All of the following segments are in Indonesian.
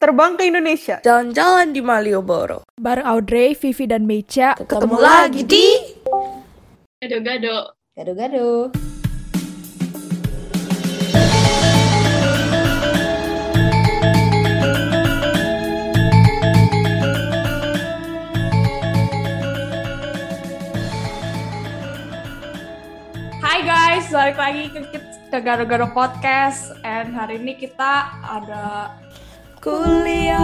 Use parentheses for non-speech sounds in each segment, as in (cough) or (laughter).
Terbang ke Indonesia. Jalan-jalan di Malioboro. Bareng Audrey, Vivi, dan Mecha. Ketemu lagi di Gado-gado. Gado-gado. Hai guys, balik lagi ke, ke Gado-Gado Podcast. And hari ini kita ada kuliah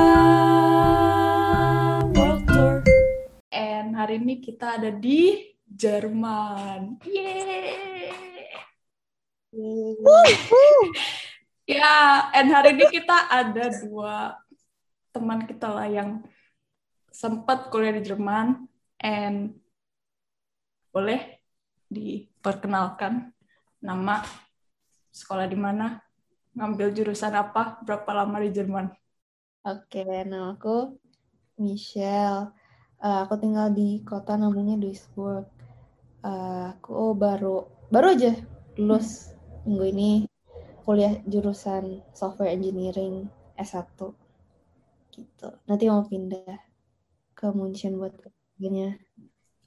world tour. And hari ini kita ada di Jerman. Yeay! ya, and hari ini kita ada dua teman kita lah yang sempat kuliah di Jerman. And boleh diperkenalkan nama, sekolah di mana, ngambil jurusan apa, berapa lama di Jerman. Oke, nama aku Michelle. Uh, aku tinggal di kota namanya Duisburg. Uh, aku baru baru aja lulus minggu ini kuliah jurusan software engineering S1 gitu. Nanti mau pindah ke Munchen buat kerjanya.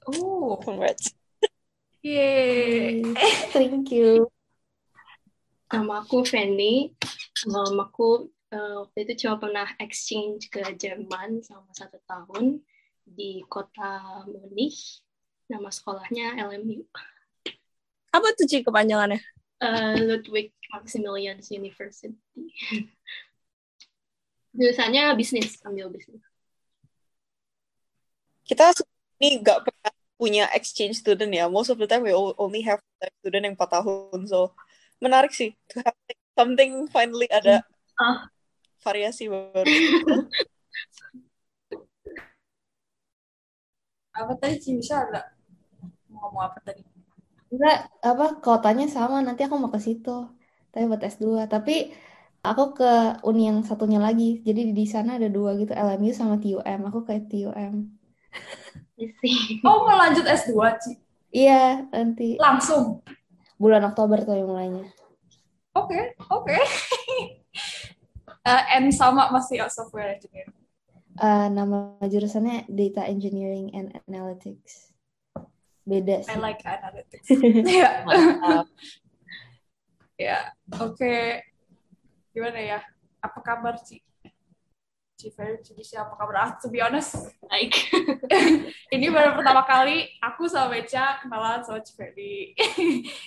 Oh, Congrats. (laughs) yeay! Thank you. Nama aku Fanny. Um, aku uh, waktu itu cuma pernah exchange ke Jerman selama satu tahun di kota Munich. Nama sekolahnya LMU. Apa tuh Ci kepanjangannya? Uh, Ludwig Maximilian University. (laughs) Jurusannya bisnis, ambil bisnis. kita ini nggak pernah punya exchange student ya. Most of the time we only have student yang 4 tahun. So menarik sih to have something finally ada Ah. Variasi baru. (laughs) Apa tadi bisa ada mau ngomong apa tadi? Enggak, apa kotanya sama, nanti aku mau ke situ. Tapi buat S2. Tapi aku ke uni yang satunya lagi. Jadi di sana ada dua gitu, LMU sama TUM. Aku ke TUM. Oh, (laughs) mau lanjut S2, Ci? Iya, nanti Langsung? bulan Oktober tuh yang mulainya. Oke, oke. (laughs) Eh, and sama masih software engineer. Eh, nama jurusannya Data Engineering and Analytics. Beda I sih. like analytics. (laughs) Ya, (laughs) ya. Oke. Gimana ya? Apa kabar, Ci? Ci Ferry, Ci apa kabar? Ah, to be honest, Baik. (laughs) ini baru pertama kali aku sama Beca kenalan sama Ci Ferry.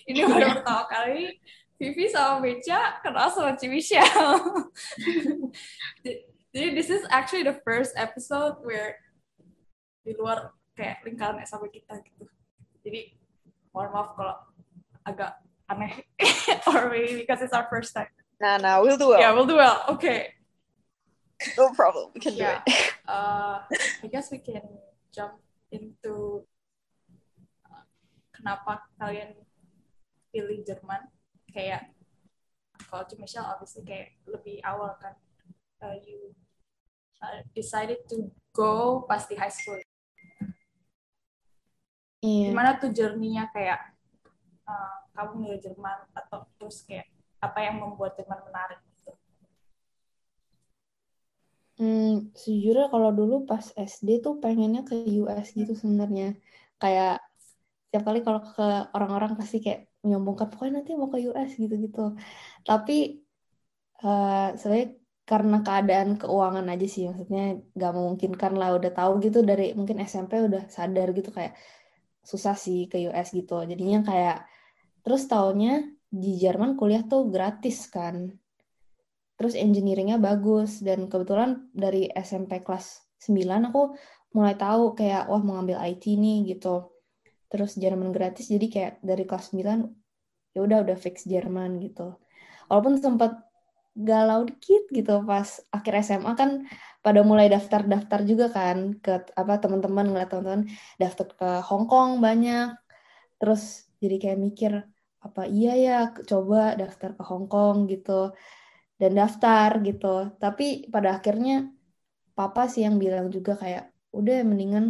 ini baru pertama kali Vivi sama Beca kenal sama Ci Michelle. (laughs) Jadi this is actually the first episode where di luar kayak lingkaran sama kita gitu. Jadi mohon maaf kalau agak aneh (laughs) or maybe because it's our first time. Nah, nah, we'll do well. Yeah, we'll do well. Okay. No problem. We can do Yeah. it. Uh, I guess we can jump into uh, kenapa kalian pilih Jerman. Kayak kalau Ci Michelle obviously kayak lebih awal kan uh, you uh, decided to go pas di high school. Iya. Gimana tuh journey-nya kayak uh, kamu milih Jerman atau terus kayak apa yang membuat Jerman menarik gitu. Hmm, sejujurnya kalau dulu pas SD tuh pengennya ke US gitu sebenarnya. Kayak setiap kali kalau ke orang-orang pasti kayak menyombongkan pokoknya nanti mau ke US gitu-gitu. Tapi eh sebenarnya karena keadaan keuangan aja sih maksudnya nggak memungkinkan lah udah tahu gitu dari mungkin SMP udah sadar gitu kayak susah sih ke US gitu. Jadinya kayak terus taunya di Jerman kuliah tuh gratis kan terus engineeringnya bagus dan kebetulan dari SMP kelas 9 aku mulai tahu kayak wah mau ngambil IT nih gitu terus Jerman gratis jadi kayak dari kelas 9 ya udah udah fix Jerman gitu walaupun sempat galau dikit gitu pas akhir SMA kan pada mulai daftar-daftar juga kan ke apa teman-teman ngeliat teman-teman daftar ke Hong Kong banyak terus jadi kayak mikir apa iya ya coba daftar ke Hong Kong gitu dan daftar gitu. Tapi pada akhirnya papa sih yang bilang juga kayak udah mendingan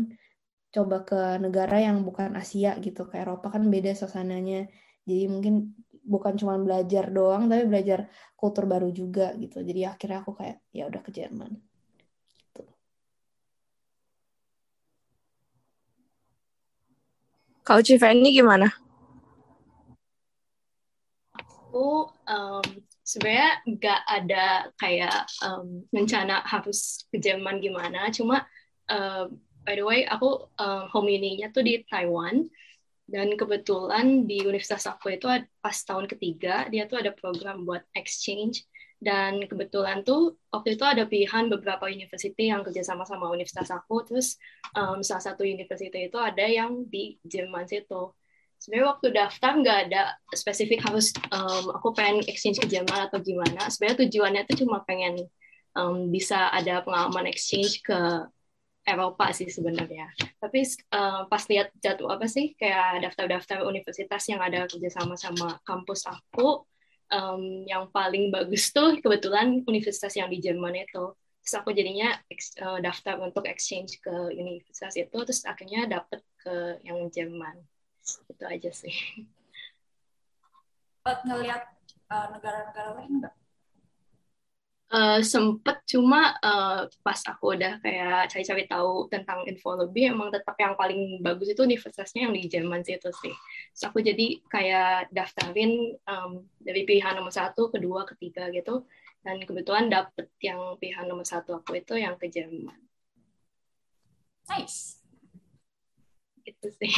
coba ke negara yang bukan Asia gitu. Kayak Eropa kan beda suasananya jadi mungkin bukan cuma belajar doang tapi belajar kultur baru juga gitu. Jadi akhirnya aku kayak ya udah ke Jerman. Gitu. Kalau ini gimana? Aku um, sebenarnya nggak ada kayak um, rencana harus ke Jerman gimana. Cuma uh, by the way aku um, home tuh di Taiwan dan kebetulan di universitas aku itu pas tahun ketiga dia tuh ada program buat exchange. Dan kebetulan tuh waktu itu ada pilihan beberapa university yang kerjasama sama universitas aku. Terus um, salah satu university itu ada yang di Jerman situ. Sebenarnya waktu daftar nggak ada spesifik harus um, aku pengen exchange ke Jerman atau gimana. Sebenarnya tujuannya tuh cuma pengen um, bisa ada pengalaman exchange ke Eropa sih sebenarnya. Tapi uh, pas lihat jadwal apa sih kayak daftar-daftar universitas yang ada kerjasama sama kampus aku um, yang paling bagus tuh kebetulan universitas yang di Jerman itu. Terus aku jadinya uh, daftar untuk exchange ke universitas itu terus akhirnya dapet ke yang Jerman. Itu aja sih. Ngelihat uh, negara-negara lain nggak? Uh, sempet cuma uh, pas aku udah kayak cari-cari tahu tentang info lebih emang tetap yang paling bagus itu universitasnya yang di Jerman sih itu sih. So aku jadi kayak daftarin um, dari pilihan nomor satu, kedua, ketiga gitu dan kebetulan dapet yang pilihan nomor satu aku itu yang ke Jerman. Nice. Gitu sih.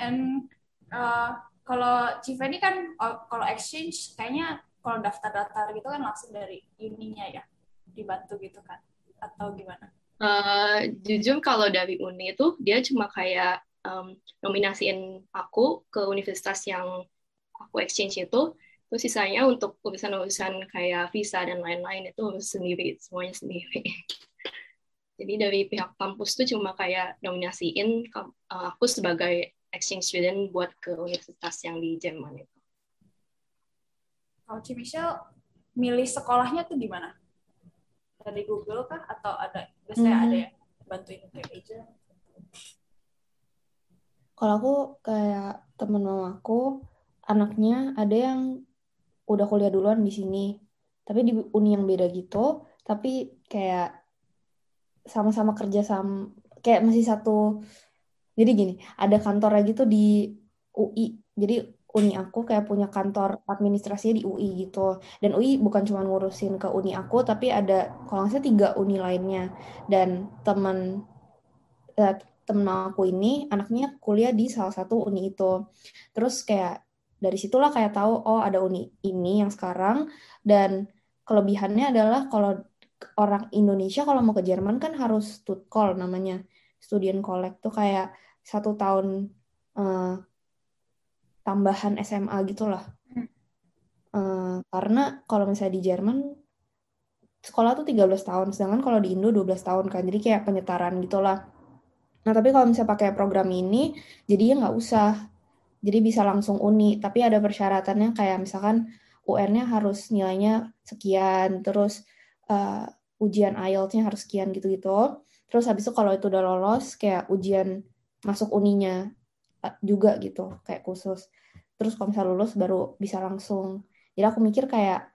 And uh, kalau Civeni kan uh, kalau exchange kayaknya kalau daftar-daftar gitu kan langsung dari uninya ya dibantu gitu kan atau gimana? Uh, jujur kalau dari uni itu dia cuma kayak um, nominasiin aku ke universitas yang aku exchange itu. Terus sisanya untuk urusan-urusan kayak visa dan lain-lain itu harus sendiri semuanya sendiri. (laughs) Jadi dari pihak kampus tuh cuma kayak nominasiin uh, aku sebagai exchange student buat ke universitas yang di Jerman itu Kalau Ci Michelle milih sekolahnya tuh di mana? Dari Google kah atau ada biasanya Hmm. ada yang bantuin kayak agent? Kalau aku kayak temen mamaku, anaknya ada yang udah kuliah duluan di sini, tapi di uni yang beda gitu, tapi kayak sama-sama kerja sama, kayak masih satu. Jadi gini, ada kantornya gitu di UI. Jadi uni aku kayak punya kantor administrasinya di UI gitu. Dan UI bukan cuma ngurusin ke uni aku, tapi ada kalau nggak salah tiga uni lainnya. Dan teman eh, temen aku ini anaknya kuliah di salah satu uni itu. Terus kayak dari situlah kayak tahu oh ada uni ini yang sekarang dan kelebihannya adalah kalau orang Indonesia kalau mau ke Jerman kan harus stutkol namanya student collect tuh kayak satu tahun eh, tambahan SMA gitulah. Eh, karena kalau misalnya di Jerman sekolah tuh 13 tahun, sedangkan kalau di Indo 12 tahun kan. Jadi kayak penyetaran gitulah. Nah, tapi kalau misalnya pakai program ini, jadinya nggak usah. Jadi bisa langsung uni, tapi ada persyaratannya kayak misalkan UN-nya harus nilainya sekian, terus eh, ujian IELTS-nya harus sekian gitu-gitu. Terus habis itu kalau itu udah lolos, kayak ujian masuk uninya eh, juga gitu, kayak khusus. Terus kalau misalnya lulus baru bisa langsung. Jadi aku mikir kayak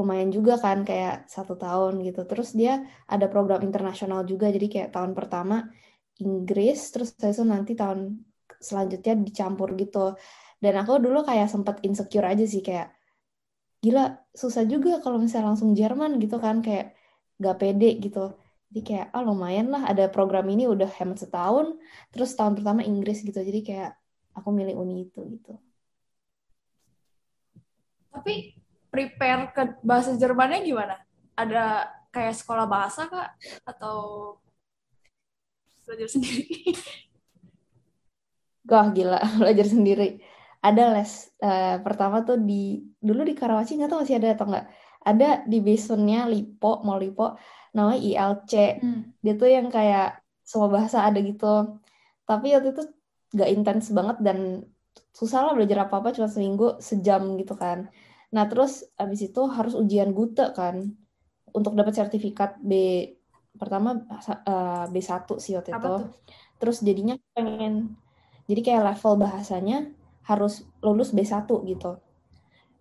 lumayan juga kan kayak satu tahun gitu. Terus dia ada program internasional juga, jadi kayak tahun pertama Inggris, terus saya itu nanti tahun selanjutnya dicampur gitu. Dan aku dulu kayak sempat insecure aja sih kayak gila susah juga kalau misalnya langsung Jerman gitu kan kayak gak pede gitu. Jadi kayak ah lumayan lah ada program ini udah hemat setahun, terus tahun pertama Inggris gitu. Jadi kayak aku milih uni itu gitu. Tapi prepare ke bahasa Jermannya gimana? Ada kayak sekolah bahasa kak atau belajar sendiri? (laughs) Wah gila (laughs) belajar sendiri. Ada les eh, pertama tuh di dulu di Karawaci nggak tahu masih ada atau nggak. Ada di basement-nya Lipo, mau Lipo namanya ILC. Hmm. Dia tuh yang kayak semua bahasa ada gitu. Tapi waktu itu nggak intens banget dan susah lah belajar apa-apa cuma seminggu sejam gitu kan. Nah terus abis itu harus ujian Gute kan untuk dapat sertifikat B pertama eh, B1 sih waktu Apa itu. tuh? Terus jadinya pengen jadi kayak level bahasanya harus lulus B1 gitu.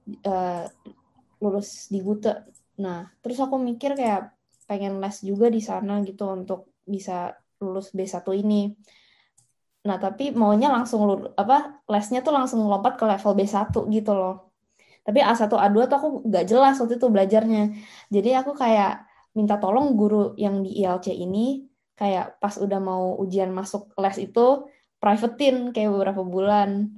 Eh, lulus di Gute. Nah, terus aku mikir kayak pengen les juga di sana gitu untuk bisa lulus B1 ini. Nah, tapi maunya langsung apa lesnya tuh langsung lompat ke level B1 gitu loh. Tapi A1 A2 tuh aku nggak jelas waktu itu belajarnya. Jadi aku kayak minta tolong guru yang di ILC ini kayak pas udah mau ujian masuk les itu privatein kayak beberapa bulan.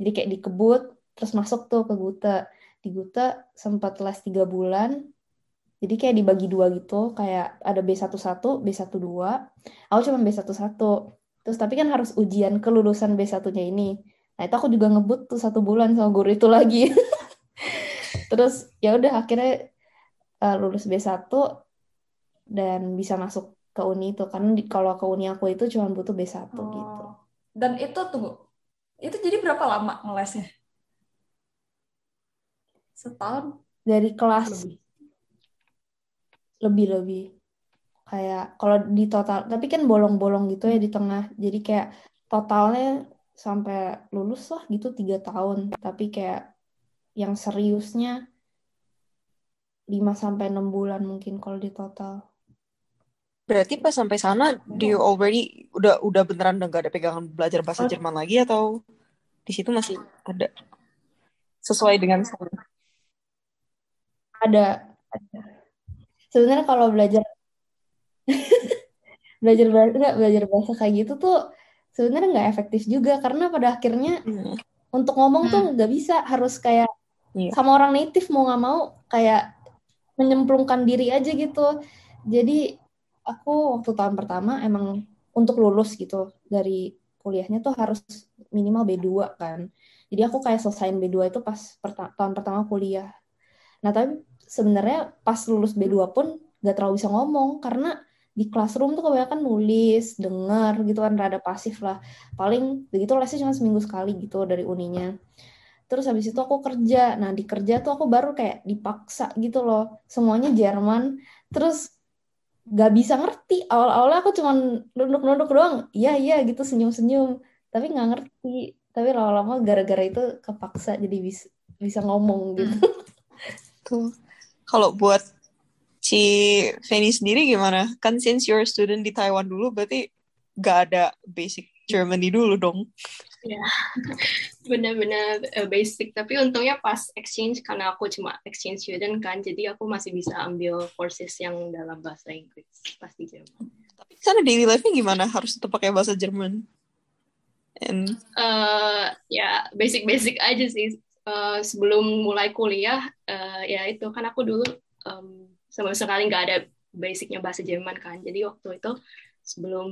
Jadi kayak dikebut terus masuk tuh ke Gute. Di Gute sempat les tiga bulan. Jadi kayak dibagi dua gitu, kayak ada B11, B12. Aku cuma B11. Terus tapi kan harus ujian kelulusan B1-nya ini. Nah, itu aku juga ngebut tuh satu bulan sama guru itu lagi. (laughs) Terus ya udah akhirnya uh, lulus B1 dan bisa masuk ke uni itu karena di, kalau ke uni aku itu cuma butuh B1 gitu. Oh. Dan itu tunggu, itu jadi berapa lama ngelesnya? Setahun Dari kelas lebih. lebih-lebih kayak kalau di total tapi kan bolong-bolong gitu ya di tengah jadi kayak totalnya sampai lulus lah gitu tiga tahun tapi kayak yang seriusnya 5 sampai enam bulan mungkin kalau di total Berarti pas sampai sana, do you already udah udah beneran udah gak ada pegangan belajar bahasa Oh. Jerman lagi atau di situ masih ada sesuai dengan sana? ada sebenarnya kalau belajar (laughs) belajar bahasa nggak belajar bahasa kayak gitu tuh sebenarnya nggak efektif juga karena pada akhirnya Hmm. untuk ngomong tuh nggak bisa harus kayak Iya. sama orang native mau nggak mau kayak menyemplungkan diri aja gitu jadi aku waktu tahun pertama emang untuk lulus gitu dari kuliahnya tuh harus minimal B2 kan jadi aku kayak selesaiin B2 itu pas perta- tahun pertama kuliah nah tapi sebenarnya pas lulus B2 pun nggak terlalu bisa ngomong karena di classroom tuh kebanyakan nulis, denger gitu kan rada pasif lah. Paling begitu lesnya cuma seminggu sekali gitu dari uninya. Terus habis itu aku kerja. Nah, di kerja tuh aku baru kayak dipaksa gitu loh. Semuanya Jerman. Terus gak bisa ngerti. Awal-awalnya aku cuman nunduk-nunduk doang. Iya, iya gitu senyum-senyum. Tapi nggak ngerti. Tapi lama-lama gara-gara itu kepaksa jadi bisa bisa ngomong gitu. Tuh. Kalau buat si Fanny sendiri gimana? Kan since you're a student di Taiwan dulu, berarti gak ada basic Germany dulu dong. (laughs) benar-benar uh, basic tapi untungnya pas exchange karena aku cuma exchange student kan jadi aku masih bisa ambil courses yang dalam bahasa Inggris pasti Jerman Tapi sana daily life-nya gimana? Harus tetap pakai bahasa Jerman. And Eh, ya basic-basic aja sih Eh, sebelum mulai kuliah eh, ya itu kan aku dulu em, sama sekali nggak ada basicnya bahasa Jerman kan jadi waktu itu sebelum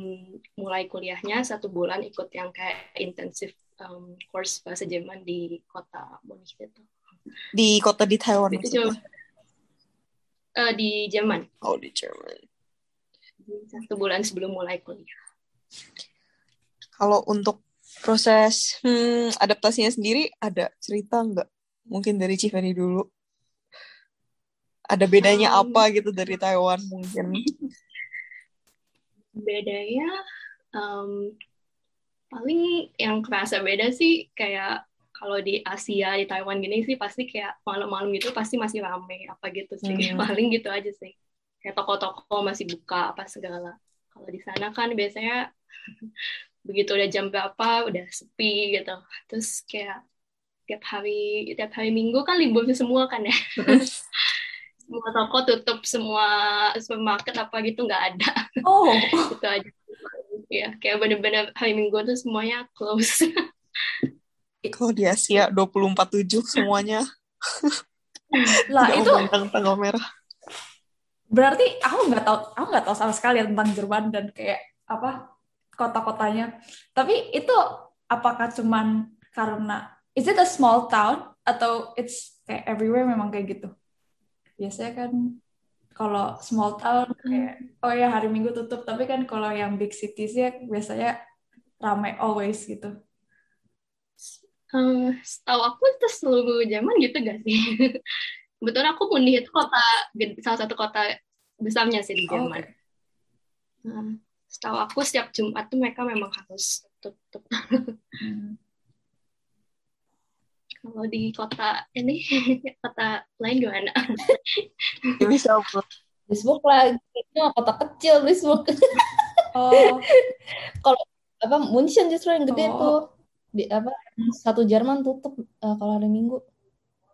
mulai kuliahnya satu bulan ikut yang kayak intensif em, course bahasa Jerman di kota Munich itu di kota di Taiwan itu cuma eh, di Jerman Oh, di Jerman. satu bulan sebelum mulai kuliah Kalau untuk proses hmm, adaptasinya sendiri ada cerita nggak? Mungkin dari Civani dulu. Ada bedanya Um, apa gitu dari Taiwan mungkin? (laughs) bedanya em, paling yang kerasa beda sih kayak kalau di Asia di Taiwan gini sih pasti kayak malam-malam gitu pasti masih rame apa gitu sih. Hmm. (laughs) paling gitu aja sih. Kayak toko-toko masih buka apa segala. Kalau di sana kan biasanya (laughs) begitu udah jam berapa udah sepi gitu. Terus kayak tiap hari tiap hari minggu kan libur semua kan ya semua toko tutup semua supermarket apa gitu nggak ada Oh, (laughs) itu aja ya kayak bener-bener hari minggu tuh semuanya close Kalau di Asia 24/7 semuanya (laughs) lah itu tanggal merah. berarti aku nggak tahu, aku nggak tahu sama sekali tentang Jerman dan kayak apa kota-kotanya. Tapi itu apakah cuman karena is it a small town atau it's kayak everywhere memang kayak gitu? Biasanya kan kalau small town kayak oh ya hari Minggu tutup, tapi kan kalau yang big cities ya biasanya ramai always gitu. Eh, setahu aku itu seluruh zaman gitu gak sih (laughs) kebetulan aku Munich itu kota salah satu kota besarnya sih di Oh, Jerman oke. Nah, setahu aku setiap Jumat tuh mereka memang harus tutup Hmm. Kalau di kota ini (laughs) kota lain gimana Bisa? Facebook lagi itu kota kecil Facebook Oh, (laughs) apa Munchen justru yang gede Oh. tuh di apa satu Jerman tutup eh, kalau hari Minggu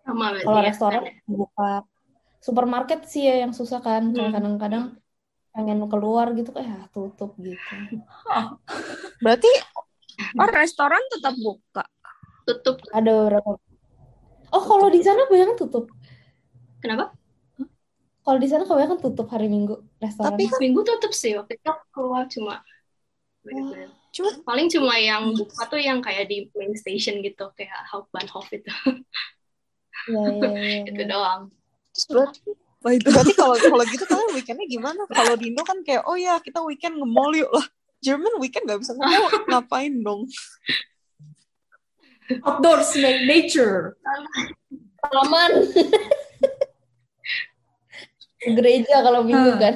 Sama kalau ya. restoran buka supermarket sih ya yang susah kan Hmm. kadang-kadang pengen keluar gitu kayak ah, tutup gitu Berarti Oh, restoran tetap buka. Tutup. ada beberapa oh kalau di sana kebanyakan tutup Kenapa? kalau di sana kebanyakan tutup hari Minggu restoran Tapi kan- Minggu tutup sih. Waktu itu aku keluar cuma bener-bener. cuma paling cuma yang buka tuh yang kayak di main station gitu kayak Hauptbahnhof itu Iya, iya, iya, (laughs) itu doang terus berarti berarti kalau kalau gitu kalian weekendnya gimana? Kalau di Indo kan kayak oh ya kita weekend nge-mall yuk lah. Jerman weekend nggak bisa nge-mall (laughs) ngapain dong? Outdoors, na- nature. Taman. Gereja kalau minggu Hmm. kan.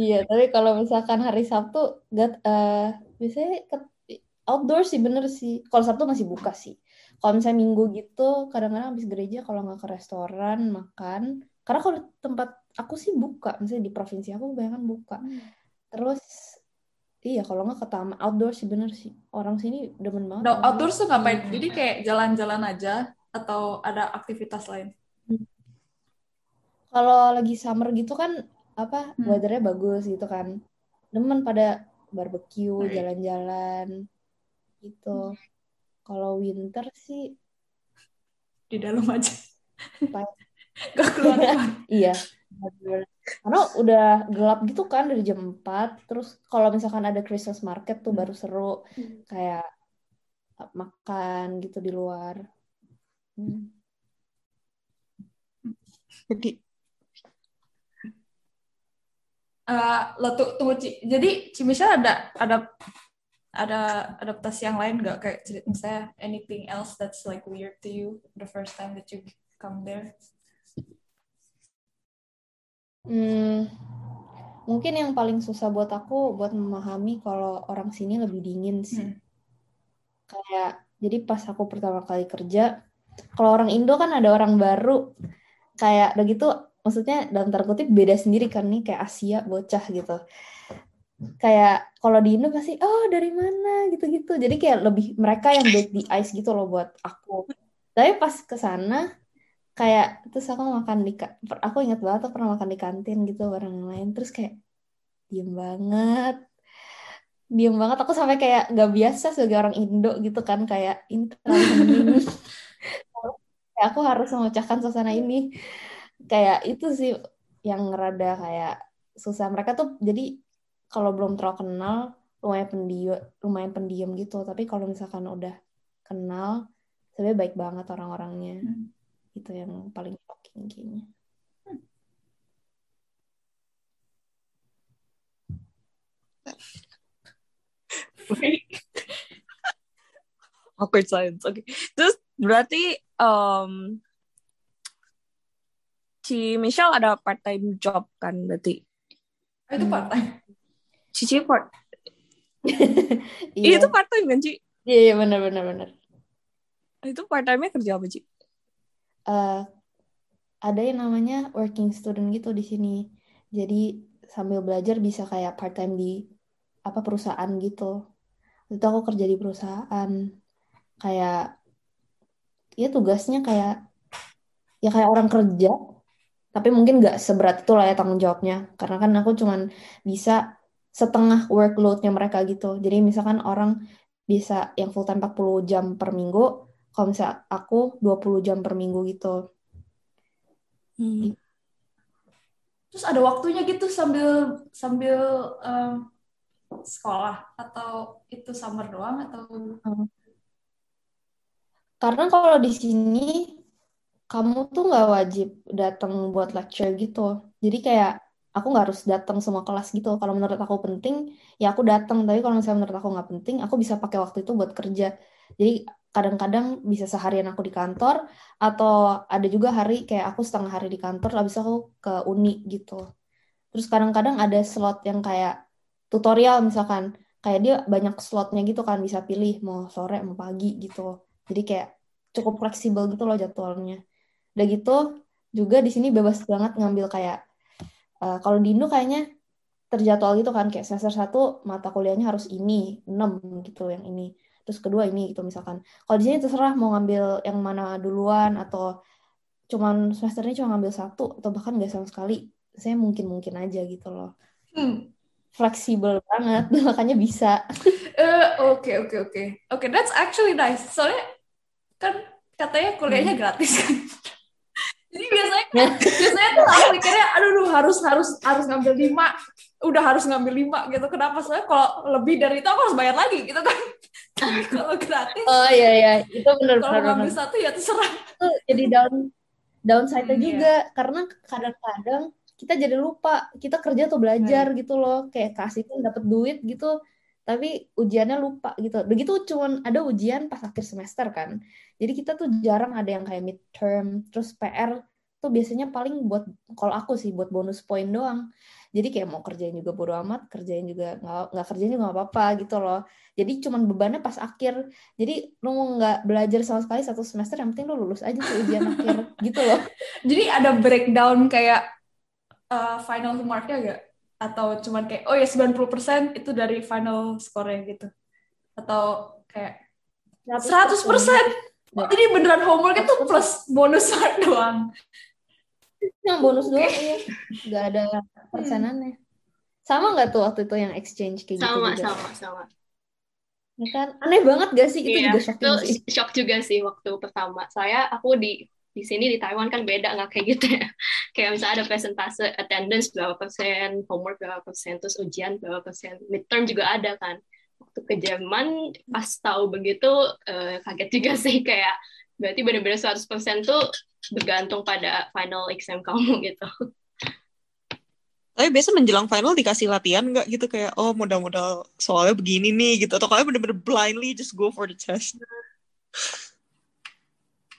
Iya, tapi kalau misalkan hari Sabtu, gak, eh biasanya ke- outdoor sih bener sih. Kalau Sabtu masih buka sih. Kalau misalnya Minggu gitu, kadang-kadang habis gereja kalau nggak ke restoran makan. Karena kalau tempat aku sih buka, misalnya di provinsi aku kebanyakan buka. Terus iya kalau nggak ke taman outdoor sih bener sih. Orang sini demen banget. No, outdoors tuh ngapain? Hmm. Jadi kayak jalan-jalan aja atau ada aktivitas lain? Kalau lagi summer gitu kan apa Hmm. weathernya bagus gitu kan. Demen pada barbecue, jalan-jalan gitu. Kalau winter sih Di dalam aja. (laughs) Gak (laughs) iya. bener. Karena udah gelap gitu kan dari jam 4. Terus kalau misalkan ada Christmas market tuh Hmm. baru seru kayak makan gitu di luar. Hmm. Jadi Eh, lo tuh tunggu Ci. Jadi Ci Michelle ada ada ada adaptasi yang lain nggak kayak cerita misalnya anything else that's like weird to you the first time that you come there? Hmm, mungkin yang paling susah buat aku buat memahami kalau orang sini lebih dingin sih. Hmm. Kayak jadi pas aku pertama kali kerja, kalau orang Indo kan ada orang baru, kayak udah gitu, maksudnya dalam tanda kutip beda sendiri kan nih kayak Asia bocah gitu. Kayak kalau di Indo pasti oh dari mana gitu-gitu. Jadi kayak lebih mereka yang break the ice gitu loh buat aku. Tapi pas ke sana kayak terus aku makan di aku ingat banget aku pernah makan di kantin gitu bareng yang lain terus kayak diem banget. Diem banget aku sampai kayak nggak biasa sebagai orang Indo gitu kan kayak ini terlalu hening (laughs) (laughs) Kayak aku harus memecahkan suasana ini. Kayak itu sih yang rada kayak susah. Mereka tuh jadi kalau belum terlalu kenal lumayan pendiam lumayan pendiam gitu. Tapi kalau misalkan udah kenal sebenarnya baik banget orang-orangnya. Hmm. Itu yang paling shocking kayaknya (laughs) awkward silence. Oke. Terus berarti um, si Michelle ada part time job kan berarti. Oh, itu part time. Cici part (laughs) iya itu part time kan Ci? iya iya benar benar benar Itu part time-nya kerja apa Ci? Eh, ada yang namanya working student gitu di sini. Jadi sambil belajar bisa kayak part time di apa perusahaan gitu. Itu aku kerja di perusahaan. Kayak ya tugasnya kayak ya kayak orang kerja tapi mungkin nggak seberat itu lah ya tanggung jawabnya. Karena kan aku cuman bisa setengah workload-nya mereka gitu. Jadi misalkan orang bisa yang full time 40 jam per minggu kalau misalnya aku 20 jam per minggu gitu Hmm. Terus ada waktunya gitu sambil sambil um, sekolah atau itu summer doang atau Karena kalau di sini kamu tuh nggak wajib datang buat lecture gitu. Jadi kayak aku nggak harus datang semua kelas gitu. Kalau menurut aku penting, ya aku datang. Tapi kalau misalnya menurut aku nggak penting, aku bisa pakai waktu itu buat kerja. Jadi kadang-kadang bisa seharian aku di kantor, atau ada juga hari kayak aku setengah hari di kantor, habis aku ke uni gitu. Terus kadang-kadang ada slot yang kayak tutorial misalkan, kayak dia banyak slotnya gitu kan, bisa pilih mau sore mau pagi gitu. Jadi kayak cukup fleksibel gitu loh jadwalnya. Udah gitu juga di sini bebas banget ngambil kayak eh, kalau di Indo kayaknya terjadwal gitu kan kayak semester satu mata kuliahnya harus ini 6 gitu yang ini terus kedua ini gitu misalkan kalau di sini terserah mau ngambil yang mana duluan atau cuman semester ini cuma ngambil satu atau bahkan nggak sama sekali saya mungkin mungkin aja gitu loh Hmm. fleksibel banget (laughs) makanya bisa Eh, Oke oke oke oke that's actually nice. Soalnya kan katanya kuliahnya gratis kan. (laughs) Jadi biasanya biasanya tuh aku mikirnya aduh duh, harus harus harus ngambil lima. Udah harus ngambil lima gitu. Kenapa? Soalnya kalau lebih dari itu aku harus bayar lagi gitu kan. Tapi (laughs) kalau gratis oh iya iya. Itu benar kalau benar ngambil satu ya terserah. Itu jadi down downside-nya Hmm, iya. juga. Karena kadang-kadang kita jadi lupa kita kerja atau belajar gitu loh. Kayak kasih pun dapat duit gitu tapi ujiannya lupa gitu. Begitu cuman ada ujian pas akhir semester kan. Jadi kita tuh jarang ada yang kayak midterm terus PR tuh biasanya paling buat kalau aku sih buat bonus poin doang. Jadi kayak mau kerjain juga bodo amat kerjain juga nggak nggak kerjain juga nggak apa-apa gitu loh. Jadi cuman bebannya pas akhir. Jadi lu mau nggak belajar sama sekali satu semester yang penting lu lulus aja tuh ujian akhir (laughs) gitu loh. Jadi ada breakdown kayak uh, final marknya gak atau cuman kayak oh ya 90% itu dari final score-nya gitu? Atau kayak 100% Oh, jadi beneran homework itu plus bonus doang yang bonus doang ya nggak ada persenannya. Sama nggak tuh waktu itu yang exchange kayak gitu sama juga? sama sama. Ya kan? Aneh banget gak sih? Itu Iya, juga shocking itu sih. shock juga sih waktu pertama. Saya aku di di sini di Taiwan kan beda nggak kayak gitu ya. (laughs) Kayak misalnya ada presentase attendance berapa persen homework berapa persen terus ujian berapa persen. Midterm juga ada kan. Waktu ke Jerman pas tahu begitu eh, kaget juga sih. Kayak berarti benar-benar 100% tuh bergantung pada final exam kamu gitu. Tapi biasa menjelang final dikasih latihan nggak gitu? Kayak oh modal-modal soalnya begini nih gitu. Atau kalian bener-bener blindly just go for the test.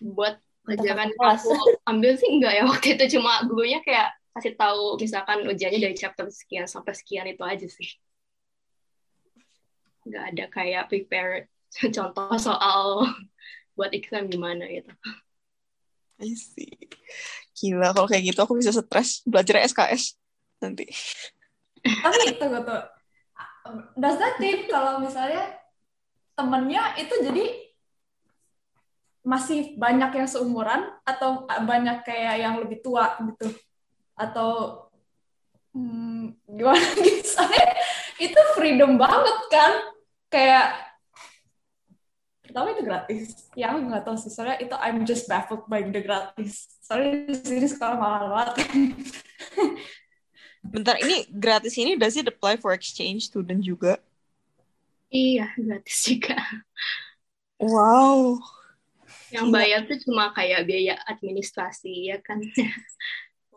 buat pelajaran aku ambil sih enggak ya waktu itu. Cuma gurunya kayak kasih tahu misalkan ujiannya dari chapter sekian sampai sekian itu aja sih. Nggak ada kayak prepare contoh soal buat exam gimana gitu. I see. Gila kalau kayak gitu aku bisa stres belajar SKS nanti. tapi tunggu tuh does that mean kalau misalnya temennya itu jadi masih banyak yang seumuran atau banyak kayak yang lebih tua gitu? Atau hmm, gimana (laughs) gitu? Soalnya itu freedom banget kan? Kayak pertama itu gratis. Ya aku nggak tahu sih. Soalnya itu I'm just baffled by the gratis. Soalnya di sini sekolah mahal banget. (laughs) Bentar ini gratis ini does it apply for exchange student juga? iya gratis juga. Wow. yang Gila. bayar tuh cuma kayak biaya administrasi ya kan?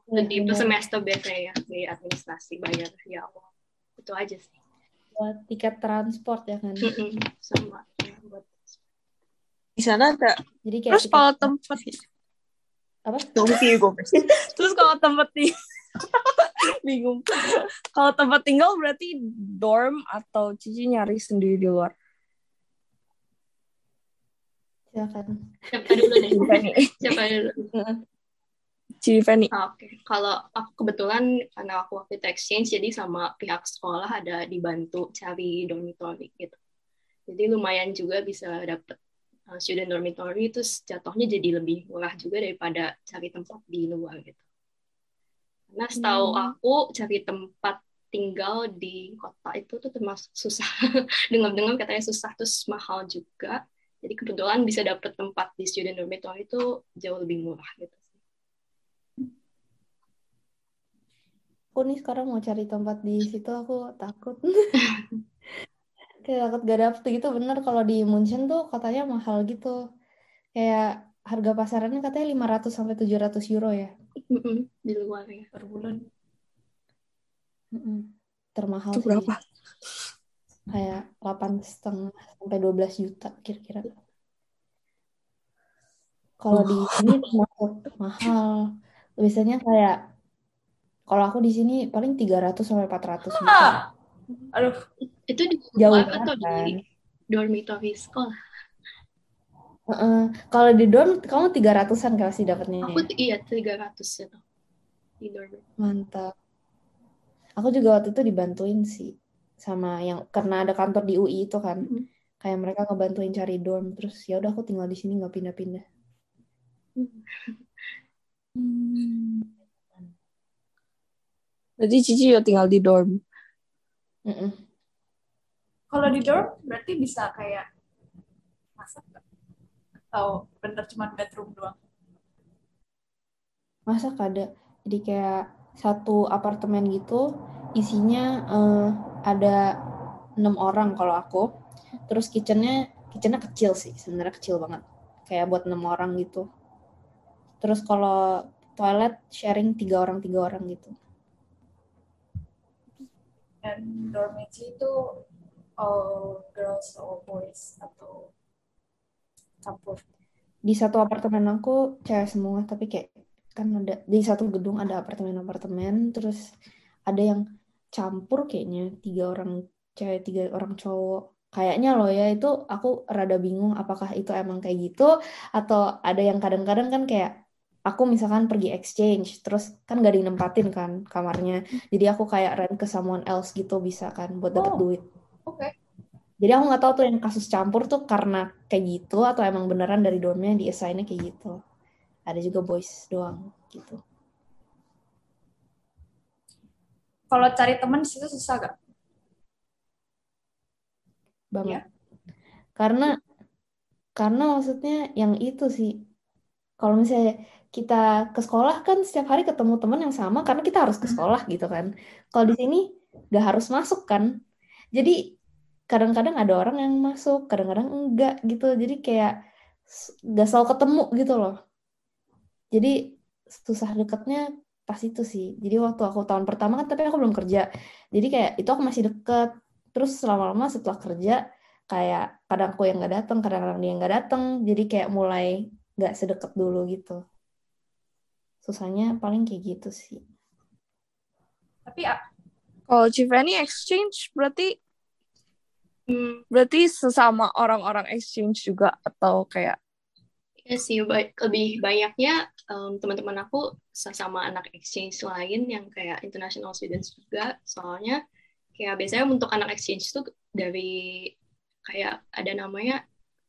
Di per semester biasanya ya biaya administrasi bayar. Ya Allah itu aja sih. Buat tiket transport ya kan? Mm-mm, sama Di sana ada jadi kayak Terus tiket- kalau tempat apa first. (laughs) terus kalau tempat di (laughs) bingung. Kalau tempat tinggal berarti dorm atau Cici nyari sendiri di luar. silakan siapa dulu deh Fanny. (laughs) siapa dulu Cici Fanny. Ah, Oke, kalau aku kebetulan karena aku waktu itu exchange, jadi sama pihak sekolah ada dibantu cari dormitory gitu. Jadi lumayan juga bisa dapet student dormitory, terus jatuhnya jadi lebih murah juga daripada cari tempat di luar gitu. Karena setahu Hmm. aku cari tempat tinggal di kota itu tuh termasuk susah. (laughs) Dengar-dengar katanya susah, terus mahal juga. Jadi kebetulan bisa dapet tempat di student dormitory itu jauh lebih murah gitu. aku nih sekarang mau cari tempat di situ aku takut (laughs) kayak takut gak dapet gitu bener. Kalau di Munchen tuh katanya mahal gitu. Kayak harga pasarannya katanya 500 sampai 700 euro ya. Di luar ya. per bulan. Termahal Itu sih. berapa? kayak 8 setengah sampai 12 juta kira-kira. Kalau di sini termasuk mahal. Biasanya kayak kalau aku di sini paling 300 sampai 400 juta ah aduh Itu di jauh atau kan di dormitory sekolah? Heeh. kalau di dorm kamu 300-an pasti dapatnya Aku ya? tuh iya 300 itu di dorm. mantap Aku juga waktu itu dibantuin sih sama yang karena ada kantor di UI itu kan. Mhm. Kayak mereka ngebantuin cari dorm terus ya udah aku tinggal di sini nggak pindah-pindah. Berarti Cici juga tinggal di dorm. Mm-mm. Kalau di dorm berarti bisa kayak masak? Atau bener cuma bedroom doang? Masa ada jadi kayak satu apartemen gitu isinya eh, ada enam orang kalau aku. Terus kitchennya kitchennya kecil sih sebenarnya kecil banget kayak buat enam orang gitu. Terus kalau toilet sharing tiga orang tiga orang gitu. Dan dormitory itu all girls or boys atau campur? Di satu apartemen aku cewek semua tapi kayak kan ada di satu gedung ada apartemen-apartemen terus ada yang campur kayaknya tiga orang cewek tiga orang cowok kayaknya loh ya itu aku rada bingung apakah itu emang kayak gitu atau ada yang kadang-kadang kan kayak aku misalkan pergi exchange terus kan gak dinempatin kan kamarnya jadi aku kayak rent ke someone else gitu bisa kan buat dapat Oh. duit Oke. jadi aku nggak tahu tuh yang kasus campur tuh karena kayak gitu atau emang beneran dari dormnya di assign kayak gitu ada juga boys doang gitu Kalau cari teman situ susah gak? banget karena karena maksudnya yang itu sih kalau misalnya kita ke sekolah kan setiap hari ketemu teman yang sama karena kita harus ke sekolah gitu kan. Kalau di sini nggak harus masuk kan. Jadi kadang-kadang ada orang yang masuk kadang-kadang enggak gitu. Jadi kayak nggak selalu ketemu gitu loh. Jadi susah deketnya pas itu sih. Jadi waktu aku tahun pertama kan tapi aku belum kerja. Jadi kayak itu aku masih deket. Terus lama-lama setelah kerja kayak kadang aku yang nggak datang kadang-kadang dia yang nggak datang jadi kayak mulai nggak sedekat dulu gitu susahnya paling kayak gitu sih. Tapi Kalau Civani exchange berarti Hmm, berarti sesama orang-orang exchange juga atau kayak? Ya sih ba- lebih banyaknya em, teman-teman aku sama anak exchange lain yang kayak international students juga. Soalnya kayak biasanya untuk anak exchange tuh dari kayak ada namanya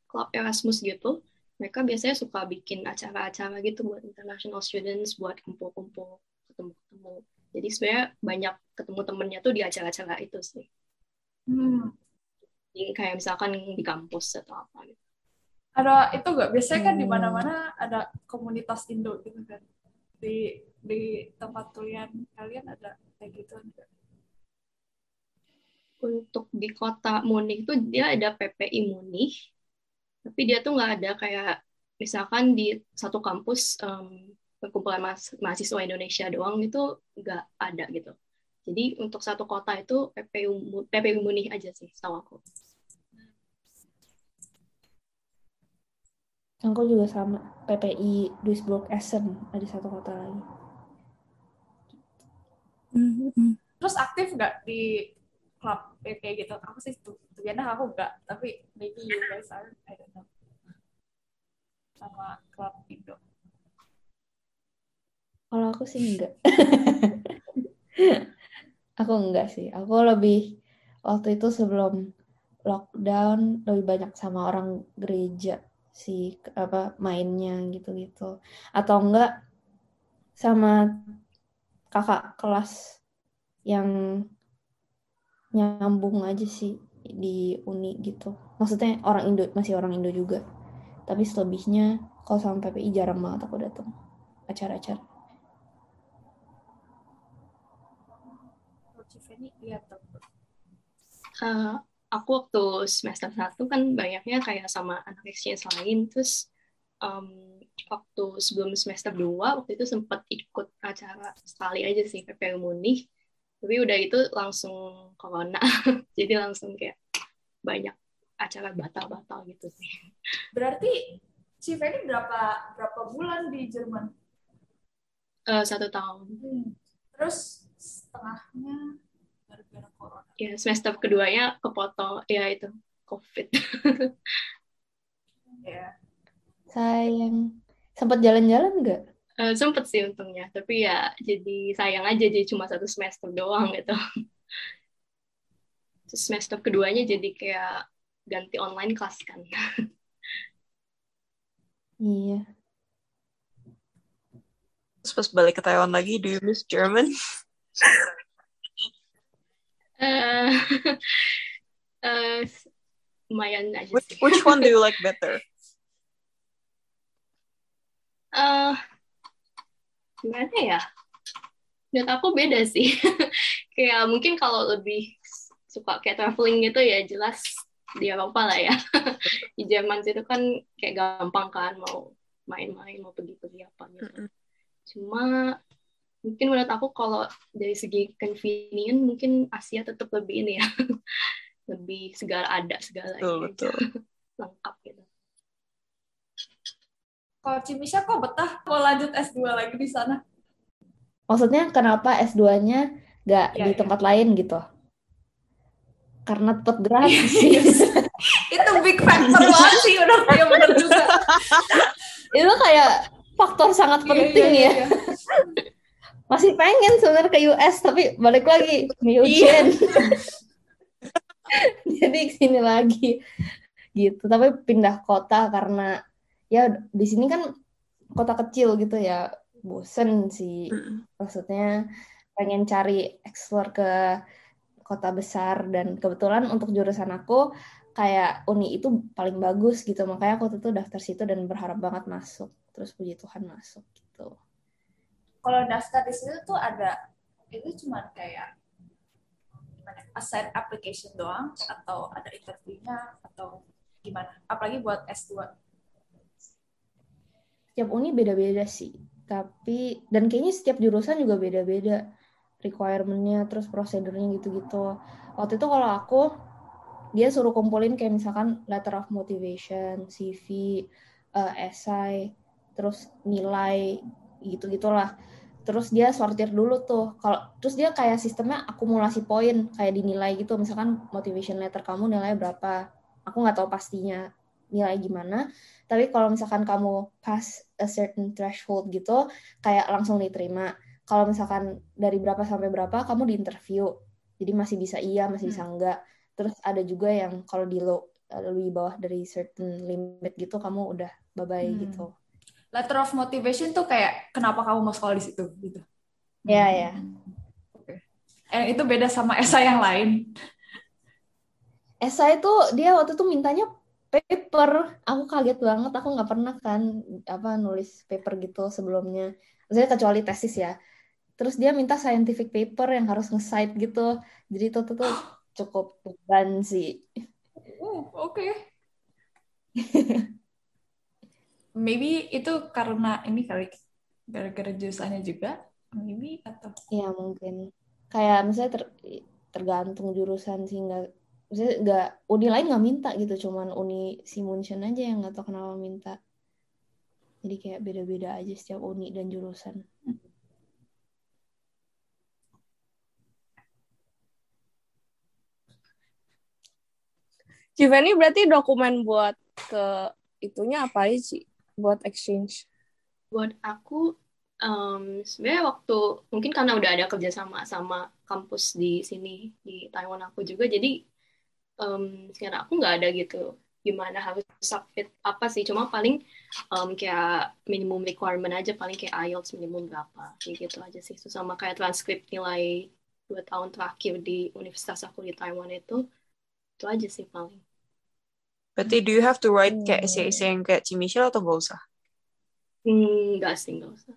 Club Erasmus gitu mereka biasanya suka bikin acara-acara gitu buat international students buat kumpul-kumpul ketemu-ketemu jadi sebenarnya banyak ketemu temennya tuh di acara-acara itu sih hmm, Jadi kayak misalkan di kampus atau apa gitu ada itu gak? Biasanya kan di Hmm. mana-mana ada komunitas Indo gitu kan. Di di tempat kuliah kalian ada kayak gitu enggak? untuk di kota Munich tuh dia ada PPI Munich, tapi dia tuh nggak ada kayak misalkan di satu kampus em, perkumpulan mahas- mahasiswa Indonesia doang itu nggak ada gitu. Jadi untuk satu kota itu PPI Mu- PPI Munich aja sih, setahu aku. aku juga sama PPI Duisburg Essen ada satu kota lagi Terus aktif nggak di klub kayak gitu? Aku sih tuh, ternyata aku nggak, tapi maybe you guys are, I don't know. Sama klub Indo. Kalau aku sih enggak. (laughs) aku enggak sih. Aku lebih waktu itu sebelum lockdown lebih banyak sama orang gereja sih apa mainnya gitu-gitu. Atau enggak sama kakak kelas yang nyambung aja sih di uni gitu. Maksudnya orang Indo masih orang Indo juga. Tapi selebihnya kalau sama PPI jarang banget aku datang acara-acara. Eh, aku waktu semester 1 kan banyaknya kayak sama anak exchange lain, terus em, waktu sebelum semester 2 waktu itu sempat ikut acara sekali aja sih PPL Munich tapi udah itu langsung corona (laughs) jadi langsung kayak banyak acara batal-batal gitu sih Berarti Civeni berapa berapa bulan di Jerman? Eh, satu tahun Hmm. Terus setengahnya gara-gara corona. ya semester keduanya kepotong ya itu covid (laughs) Ya. Sayang. Sempat jalan-jalan nggak? Eh, sempet sih untungnya, tapi ya jadi sayang aja jadi cuma satu semester doang gitu. (laughs) Terus semester keduanya jadi kayak ganti online kelas kan. Iya. Terus pas balik ke Taiwan lagi, do you miss German? (laughs) Eh, (laughs) eh, lumayan aja Which, sih. which one do you like better? Eh, gimana ya? Menurut aku beda sih. (laughs) kayak mungkin kalau lebih suka kayak traveling gitu ya jelas di Eropa lah ya. (laughs) di Jerman itu kan kayak gampang kan mau main-main mau pergi-pergi apa gitu. Cuma mungkin menurut aku kalau dari segi convenient mungkin Asia tetap lebih ini ya. (laughs) lebih segala ada segala Betul, betul. lengkap gitu. Kalau Cimisha kok betah mau lanjut S2 lagi di sana? Maksudnya kenapa S2-nya nggak Iya, di iya. tempat lain gitu? Karena tetap gratis sih. (laughs) Itu big factor (laughs) banget sih, udah kayak bener juga. (laughs) Itu kayak faktor sangat Iya, penting iya, ya. iya. Masih pengen sebenarnya ke US tapi balik lagi Iya. Eugene. Jadi sini lagi gitu. Tapi pindah kota karena ya di sini kan kota kecil gitu ya. Bosen sih. Maksudnya pengen cari explore ke kota besar dan kebetulan untuk jurusan aku kayak uni itu paling bagus gitu. Makanya aku tuh daftar situ dan berharap banget masuk. Terus puji Tuhan masuk gitu. Kalau daftar di situ tuh ada, itu cuma kayak gimana, assign application doang, atau ada interviewnya, atau gimana? Apalagi buat S2. Setiap uni beda-beda sih. Tapi dan kayaknya setiap jurusan juga beda-beda requirement-nya terus prosedurnya gitu-gitu. Waktu itu kalau aku dia suruh kumpulin kayak misalkan letter of motivation, CV, eh, essay, terus nilai gitu-gitulah. Terus dia sortir dulu tuh. Kalau terus dia kayak sistemnya akumulasi poin kayak dinilai gitu. Misalkan motivation letter kamu nilai berapa? Aku nggak tahu pastinya nilai gimana. Tapi kalau misalkan kamu pass a certain threshold gitu, kayak langsung diterima. Kalau misalkan dari berapa sampai berapa, kamu diinterview. Jadi masih bisa iya, masih bisa enggak. Terus ada juga yang kalau di low, lebih bawah dari certain limit gitu, kamu udah bye-bye Hmm. gitu. Letter of motivation tuh kayak, kenapa kamu mau sekolah di situ? Gitu. Ya, ya. Oke. Eh, itu beda sama esai yang lain. Esai itu dia waktu itu mintanya paper. Aku kaget banget, aku nggak pernah kan apa nulis paper gitu sebelumnya. Maksudnya kecuali tesis ya. Terus dia minta scientific paper yang harus nge-cite gitu. Jadi itu tuh, (gasps) cukup beban sih. Uh, oke. Maybe itu karena ini kali gara-gara jurusannya juga, maybe atau Ya mungkin. Kayak misalnya ter- tergantung jurusan sih nggak misalnya nggak uni lain nggak minta gitu cuman uni Simonsen aja yang nggak tahu kenapa minta jadi kayak beda-beda aja setiap uni dan jurusan Giovanni berarti dokumen buat ke itunya apa aja sih? Buat exchange. buat aku em, sebenarnya waktu mungkin karena udah ada kerjasama sama kampus di sini di Taiwan aku juga jadi sekarang aku nggak ada gitu gimana harus submit apa sih cuma paling em, kayak minimum requirement aja paling kayak IELTS minimum berapa kayak gitu aja sih Terus sama kayak transkrip nilai dua tahun terakhir di universitas aku di Taiwan itu itu aja sih paling Berarti do you have to write kayak Hmm. essay-essay yang kayak Cimichel atau nggak usah? Hmm, nggak sih nggak usah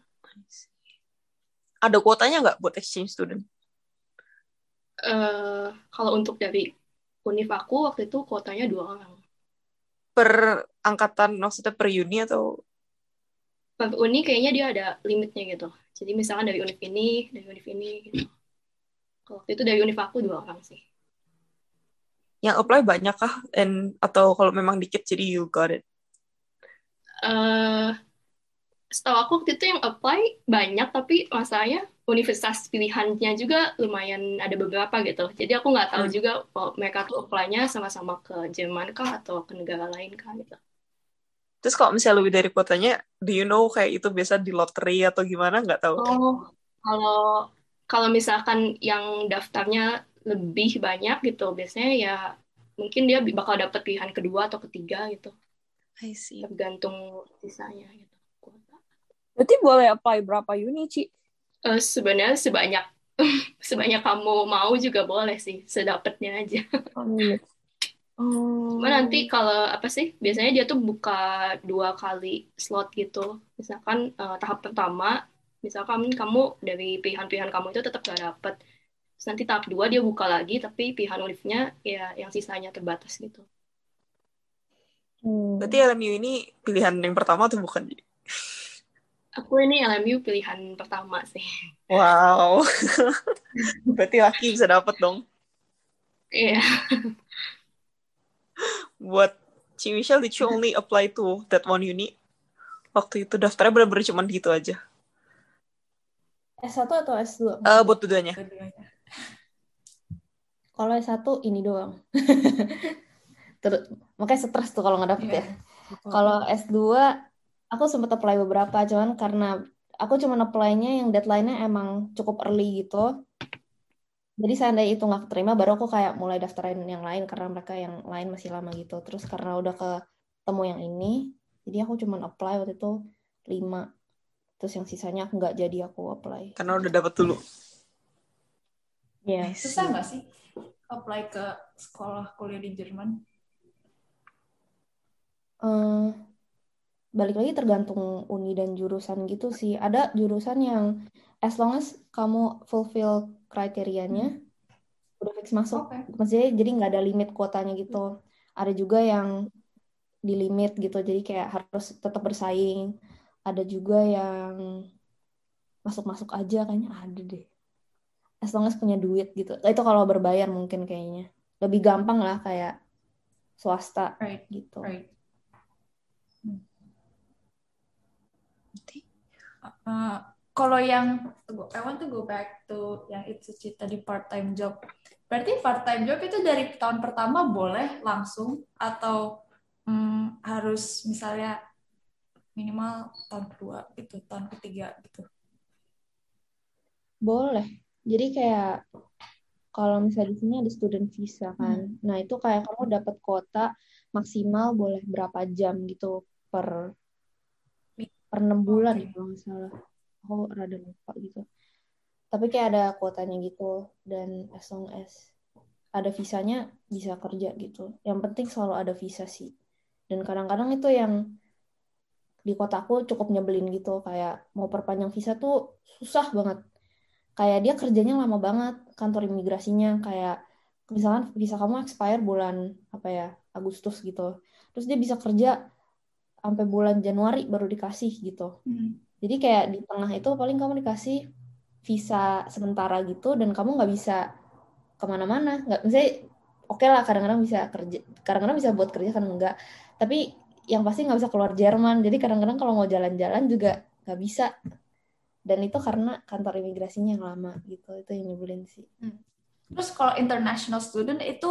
Ada kuotanya nggak buat exchange student? eh kalau untuk dari univ aku waktu itu kuotanya dua orang. Per angkatan, maksudnya per uni atau? Per uni kayaknya dia ada limitnya gitu. Jadi misalkan dari univ ini, dari univ ini gitu. Kalau waktu itu dari univ aku dua orang sih. Yang apply banyak kah? And, atau kalau memang dikit jadi you got it? eh setahu aku waktu itu yang apply banyak, tapi masalahnya universitas pilihannya juga lumayan ada beberapa gitu. Jadi aku nggak tahu Hmm. juga kalau mereka tuh apply-nya sama-sama ke Jerman kah atau ke negara lain kah gitu. Terus kalau misalnya lebih dari kuotanya, do you know kayak itu biasa di lottery atau gimana? Nggak tahu. Oh, kalau kalau misalkan yang daftarnya lebih banyak gitu, biasanya ya mungkin dia bakal dapat pilihan kedua atau ketiga gitu, I see. tergantung sisanya gitu. Berarti boleh apply berapa uni, Ci? Eh, sebenarnya sebanyak (laughs) sebanyak kamu mau juga boleh sih, sedapatnya aja. Oh. Cuma nanti kalau apa sih, biasanya dia tuh buka dua kali slot gitu. Misalkan eh, tahap pertama, misalkan kamu dari pilihan-pilihan kamu itu tetap gak dapet. Terus nanti tahap dua dia buka lagi, tapi pilihan liftnya ya yang sisanya terbatas gitu. Hmm. Berarti LMU ini pilihan yang pertama atau bukan? Aku ini LMU pilihan pertama sih. Wow. (laughs) Berarti laki bisa dapet dong. Iya. Buat Ci Michelle, did you only apply to that one uni? Waktu itu daftarnya bener-bener cuma gitu aja. S1 atau S2? Eh buat keduanya. Kalau S1 ini doang. (laughs) Terus makanya stres tuh kalau nggak dapet ya. Iya. Kalau S2 aku sempat apply beberapa, cuman karena aku cuma apply-nya yang deadline-nya emang cukup early gitu. Jadi seandainya itu nggak keterima, baru aku kayak mulai daftarin yang lain karena mereka yang lain masih lama gitu. Terus karena udah ketemu yang ini, jadi aku cuma apply waktu itu 5. Terus yang sisanya aku nggak jadi aku apply. Karena udah dapet dulu. Iya. Susah nggak sih apply ke sekolah kuliah di Jerman? Eh, balik lagi tergantung uni dan jurusan gitu sih. Ada jurusan yang as long as kamu fulfill kriterianya, udah fix masuk. Oke. Maksudnya jadi nggak ada limit kuotanya gitu. Ada juga yang di limit gitu, jadi kayak harus tetap bersaing. Ada juga yang masuk-masuk aja kayaknya ada deh. As long as punya duit gitu. Itu kalau berbayar mungkin kayaknya. Lebih gampang lah kayak swasta Right, gitu. right. Uh, kalau yang I want to go back to yang itu Ci, tadi part time job. Berarti part time job itu dari tahun pertama boleh langsung atau hmm, harus misalnya minimal tahun kedua gitu, tahun ketiga gitu. Boleh. Jadi kayak kalau misalnya di sini ada student visa kan. Nah, itu kayak kamu dapat kuota maksimal boleh berapa jam gitu per per enam bulan Oke. ya kalau nggak salah. Aku rada lupa gitu. Tapi kayak ada kuotanya gitu dan as long as ada visanya bisa kerja gitu. Yang penting selalu ada visa sih. Dan kadang-kadang itu yang di kotaku cukup nyebelin gitu kayak mau perpanjang visa tuh susah banget kayak dia kerjanya lama banget kantor imigrasinya kayak misalkan visa kamu expire bulan apa ya Agustus gitu terus dia bisa kerja sampai bulan Januari baru dikasih gitu. Hmm. jadi kayak di tengah itu paling kamu dikasih visa sementara gitu dan kamu nggak bisa ke mana-mana. Nggak misalnya oke lah kadang-kadang bisa kerja kadang-kadang bisa buat kerja kadang enggak tapi yang pasti nggak bisa keluar Jerman. Jadi kadang-kadang kalau mau jalan-jalan juga nggak bisa. Dan itu karena kantor imigrasinya yang lama gitu itu yang nyebelin sih. Terus kalau international student itu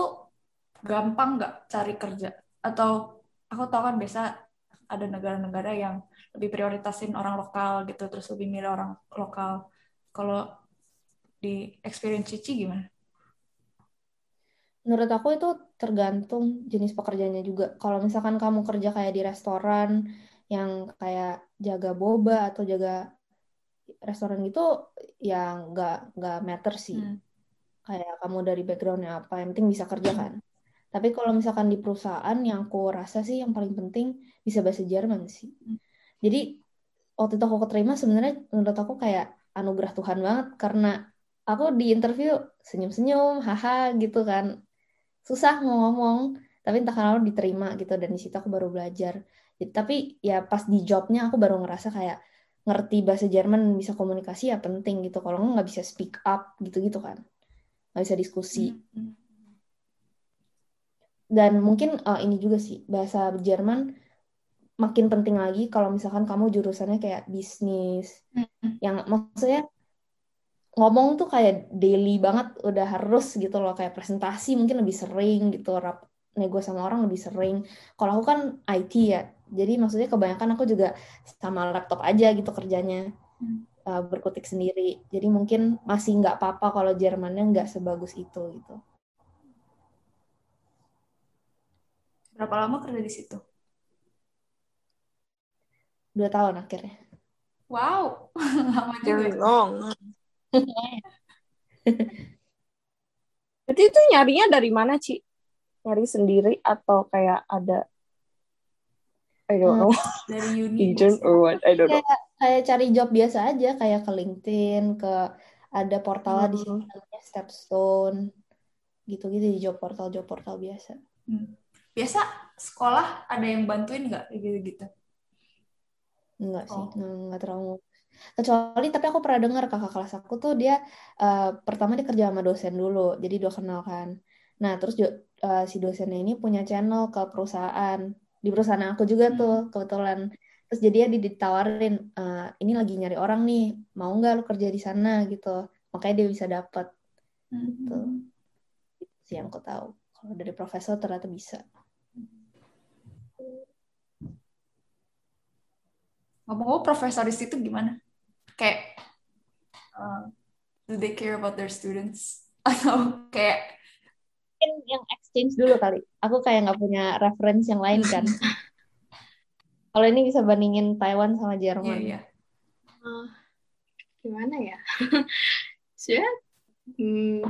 gampang nggak cari kerja? Atau aku tahu kan biasa ada negara-negara yang lebih prioritasin orang lokal gitu, terus lebih milih orang lokal. Kalau di experience Cici gimana? menurut aku itu tergantung jenis pekerjaannya juga kalau misalkan kamu kerja kayak di restoran yang kayak jaga boba atau jaga restoran gitu ya nggak nggak matter sih Hmm. kayak kamu dari backgroundnya apa yang penting bisa kerja kan tapi kalau misalkan di perusahaan yang aku rasa sih yang paling penting bisa bahasa Jerman sih. Hmm. jadi waktu itu aku keterima sebenarnya menurut aku kayak anugerah Tuhan banget. Karena aku di interview senyum-senyum haha gitu kan. Susah mau ngomong tapi entah kenapa diterima gitu. Dan di situ aku baru belajar. Jadi, tapi ya pas di jobnya aku baru ngerasa kayak ngerti bahasa Jerman bisa komunikasi ya penting gitu. Kalau nggak nggak bisa speak up gitu-gitu kan. Nggak bisa diskusi. Hmm. Dan mungkin eh, ini juga sih bahasa Jerman makin penting lagi kalau misalkan kamu jurusannya kayak bisnis Hmm. yang maksudnya ngomong tuh kayak daily banget udah harus gitu loh kayak presentasi mungkin lebih sering gitu rap nego sama orang lebih sering kalau aku kan IT ya Jadi maksudnya kebanyakan aku juga sama laptop aja gitu kerjanya. Hmm. Uh, berkutik sendiri. Jadi mungkin masih nggak apa-apa kalau Jermannya nggak sebagus itu gitu. Berapa lama kerja di situ? Dua tahun akhirnya. Wow, (laughs) lama Very juga. long. (laughs) Berarti itu nyarinya dari mana, Ci? Nyari sendiri atau kayak ada I don't Hmm. know, (laughs) Dari uni. intern or what? I don't know. Kayak kayak cari job biasa aja kayak ke LinkedIn, ke ada portal di sini Hmm. namanya Stepstone. Gitu-gitu di job portal job portal biasa. Hmm. Biasa sekolah ada yang bantuin nggak gitu-gitu? Enggak sih, Oh. terlalu. Kecuali tapi aku pernah dengar kakak kelas aku tuh dia eh, pertama dia kerja sama dosen dulu, jadi dua kenal kan. Nah terus eh, si dosennya ini punya channel ke perusahaan di perusahaan aku juga tuh Hmm. kebetulan. Terus jadi dia ditawarin eh, ini lagi nyari orang nih, mau nggak lu kerja di sana gitu. Makanya dia bisa dapat gitu. Hmm. Itu sih yang aku tahu. Kalau dari profesor ternyata bisa. Ngomong-ngomong profesor di situ gimana? Kayak uh, do they care about their students? (laughs) Atau kayak Mungkin yang exchange dulu kali. Aku kayak nggak punya reference yang lain kan. (laughs) Kalau ini bisa bandingin Taiwan sama Jerman. iya. Eh, gimana ya? (laughs) Sebenarnya hmm,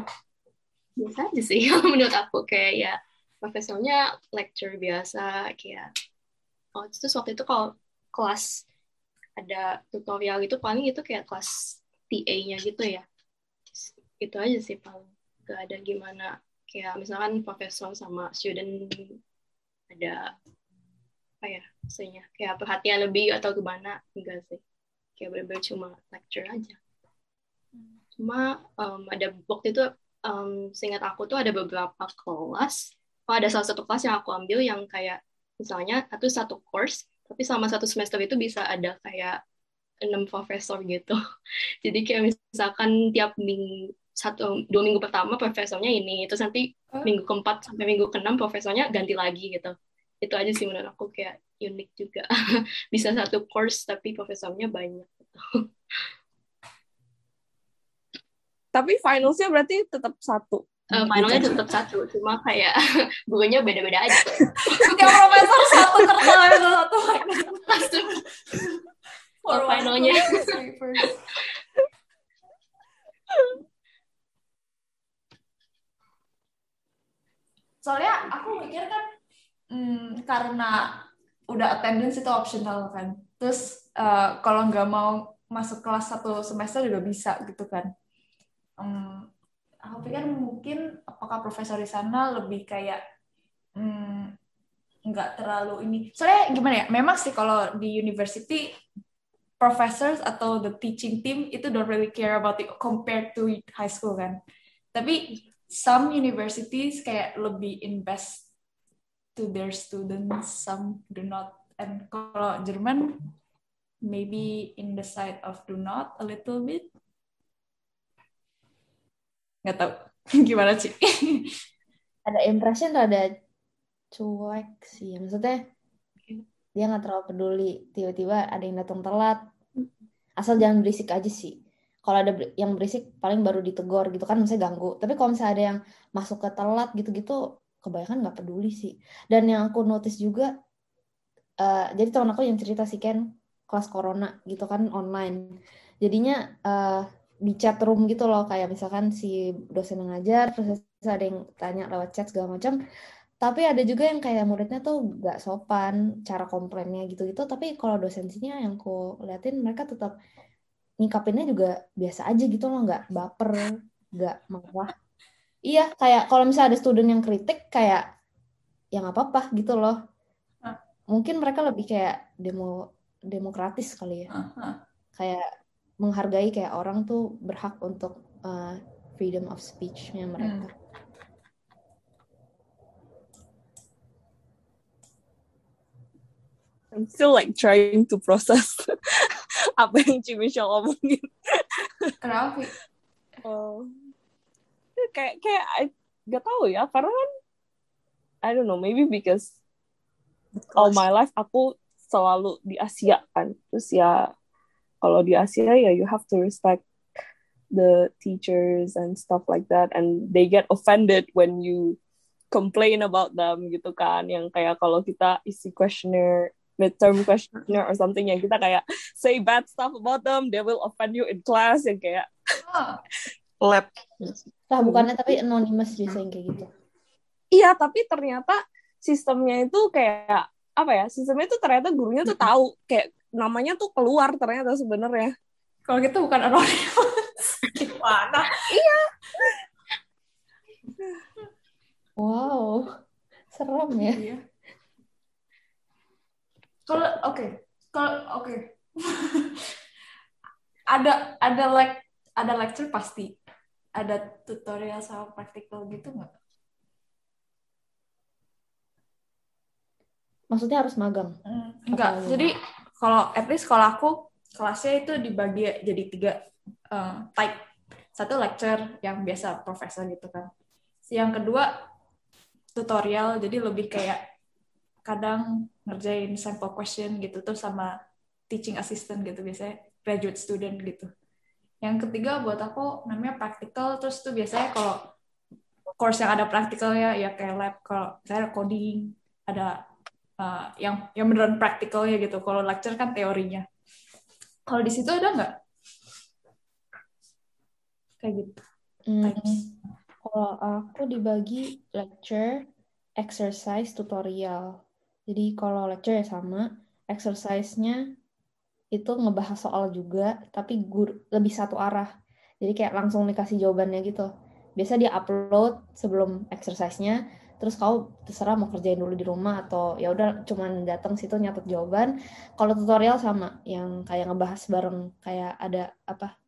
biasa aja sih kalau menurut aku kayak ya profesornya lecture biasa kayak oh terus waktu itu kalau kelas ada tutorial gitu paling itu kayak kelas TA-nya gitu ya. Itu aja sih paling. Gak ada gimana kayak misalkan profesor sama student ada apa ya maksudnya kayak perhatian lebih atau gimana enggak sih. Kayak bener-bener cuma lecture aja. Cuma em, ada waktu itu em, seingat aku tuh ada beberapa kelas. Oh ada salah satu kelas yang aku ambil yang kayak misalnya itu satu course tapi selama satu semester itu bisa ada kayak enam profesor gitu (laughs) jadi kayak misalkan tiap minggu satu dua minggu pertama profesornya ini terus nanti Oh. minggu keempat sampai minggu keenam profesornya ganti lagi gitu itu aja sih menurut aku kayak unik juga (laughs) bisa satu course tapi profesornya banyak gitu. (laughs) Tapi finalsnya berarti tetap satu. Eh, finalnya tetap satu cuma kayak (laughs) gurunya beda-beda aja Setiap profesor satu terkenal satu satu Langsung For one finalnya. Soalnya aku mikir kan hmm, karena udah attendance itu optional kan. Terus eh, kalau nggak mau masuk kelas satu semester juga bisa gitu kan. Hmm, aku pikir mungkin apakah profesor di sana lebih kayak hmm, nggak terlalu ini. Soalnya gimana ya? Memang sih kalau di university professors atau the teaching team itu don't really care about it compared to high school kan. Tapi some universities kayak lebih invest to their students, some do not. And kalau Jerman maybe in the side of do not a little bit. Nggak tahu (laughs) gimana sih. (laughs) Ada impression rada cuek sih. Maksudnya dia nggak terlalu peduli. Tiba-tiba ada yang datang telat. Asal jangan berisik aja sih. Kalau ada yang berisik paling baru ditegur gitu kan misalnya ganggu. Tapi kalau misalnya ada yang masuk ke telat gitu-gitu kebanyakan nggak peduli sih. Dan yang aku notice juga eh, jadi teman aku yang cerita sih Ken kelas corona gitu kan online. Jadinya eh, di chat room gitu loh. Kayak misalkan si dosen yang ngajar terus ada yang tanya lewat chat segala macam. Tapi ada juga yang kayak muridnya tuh gak sopan cara komplainnya gitu-gitu. Tapi kalau dosensinya yang ku liatin mereka tetap nyikapinnya juga biasa aja gitu loh. Nggak baper nggak marah. Iya kayak kalau misalnya ada student yang kritik kayak ya nggak apa-apa gitu loh. Hah. mungkin mereka lebih kayak demo demokratis kali ya. Aha. kayak menghargai kayak orang tuh berhak untuk uh, freedom of speech-nya mereka. I'm still like trying to process (laughs) apa yang Ci Michelle omongin. Kenapa? Oh. kayak kayak I, gak tahu ya karena kan I don't know maybe because all my life aku selalu di Asia kan terus ya kalau di Asia ya you have to respect the teachers and stuff like that and they get offended when you complain about them gitu kan yang kayak kalau kita isi questionnaire midterm questionnaire or something yang kita kayak say bad stuff about them they will offend you in class yang kayak Oh, Lab. Lah bukannya tapi anonymous biasanya kayak gitu. iya tapi ternyata sistemnya itu kayak apa ya sistemnya itu ternyata gurunya tuh tahu kayak namanya tuh keluar ternyata sebenarnya kalau gitu bukan anonymous. (laughs) Gimana? Wow, serem ya. Iya. Kalau oke, kalau oke. (laughs) ada ada like ada lecture pasti. Ada tutorial sama praktikal gitu nggak? Maksudnya harus magang. Enggak. Apa Jadi kalau at least kalau aku kelasnya itu dibagi jadi tiga eh, type. Satu lecture yang biasa profesor gitu kan. Yang kedua tutorial jadi lebih kayak kadang ngerjain sample question gitu tuh sama teaching assistant gitu biasanya graduate student gitu. Yang ketiga buat aku namanya practical terus tuh biasanya kalau course yang ada practicalnya ya kayak lab kalau saya coding ada uh, yang yang beneran practicalnya gitu. Kalau lecture kan teorinya. Kalau di situ ada nggak? Kayak gitu. Hmm, kalau aku dibagi lecture, exercise, tutorial. Jadi kalau lecture ya sama, exercise-nya itu ngebahas soal juga, tapi guru, lebih satu arah. Jadi kayak langsung dikasih jawabannya gitu. Biasa dia upload sebelum exercise-nya, terus kau terserah mau kerjain dulu di rumah atau ya udah cuman datang situ nyatet jawaban. Kalau tutorial sama, yang kayak ngebahas bareng kayak ada apa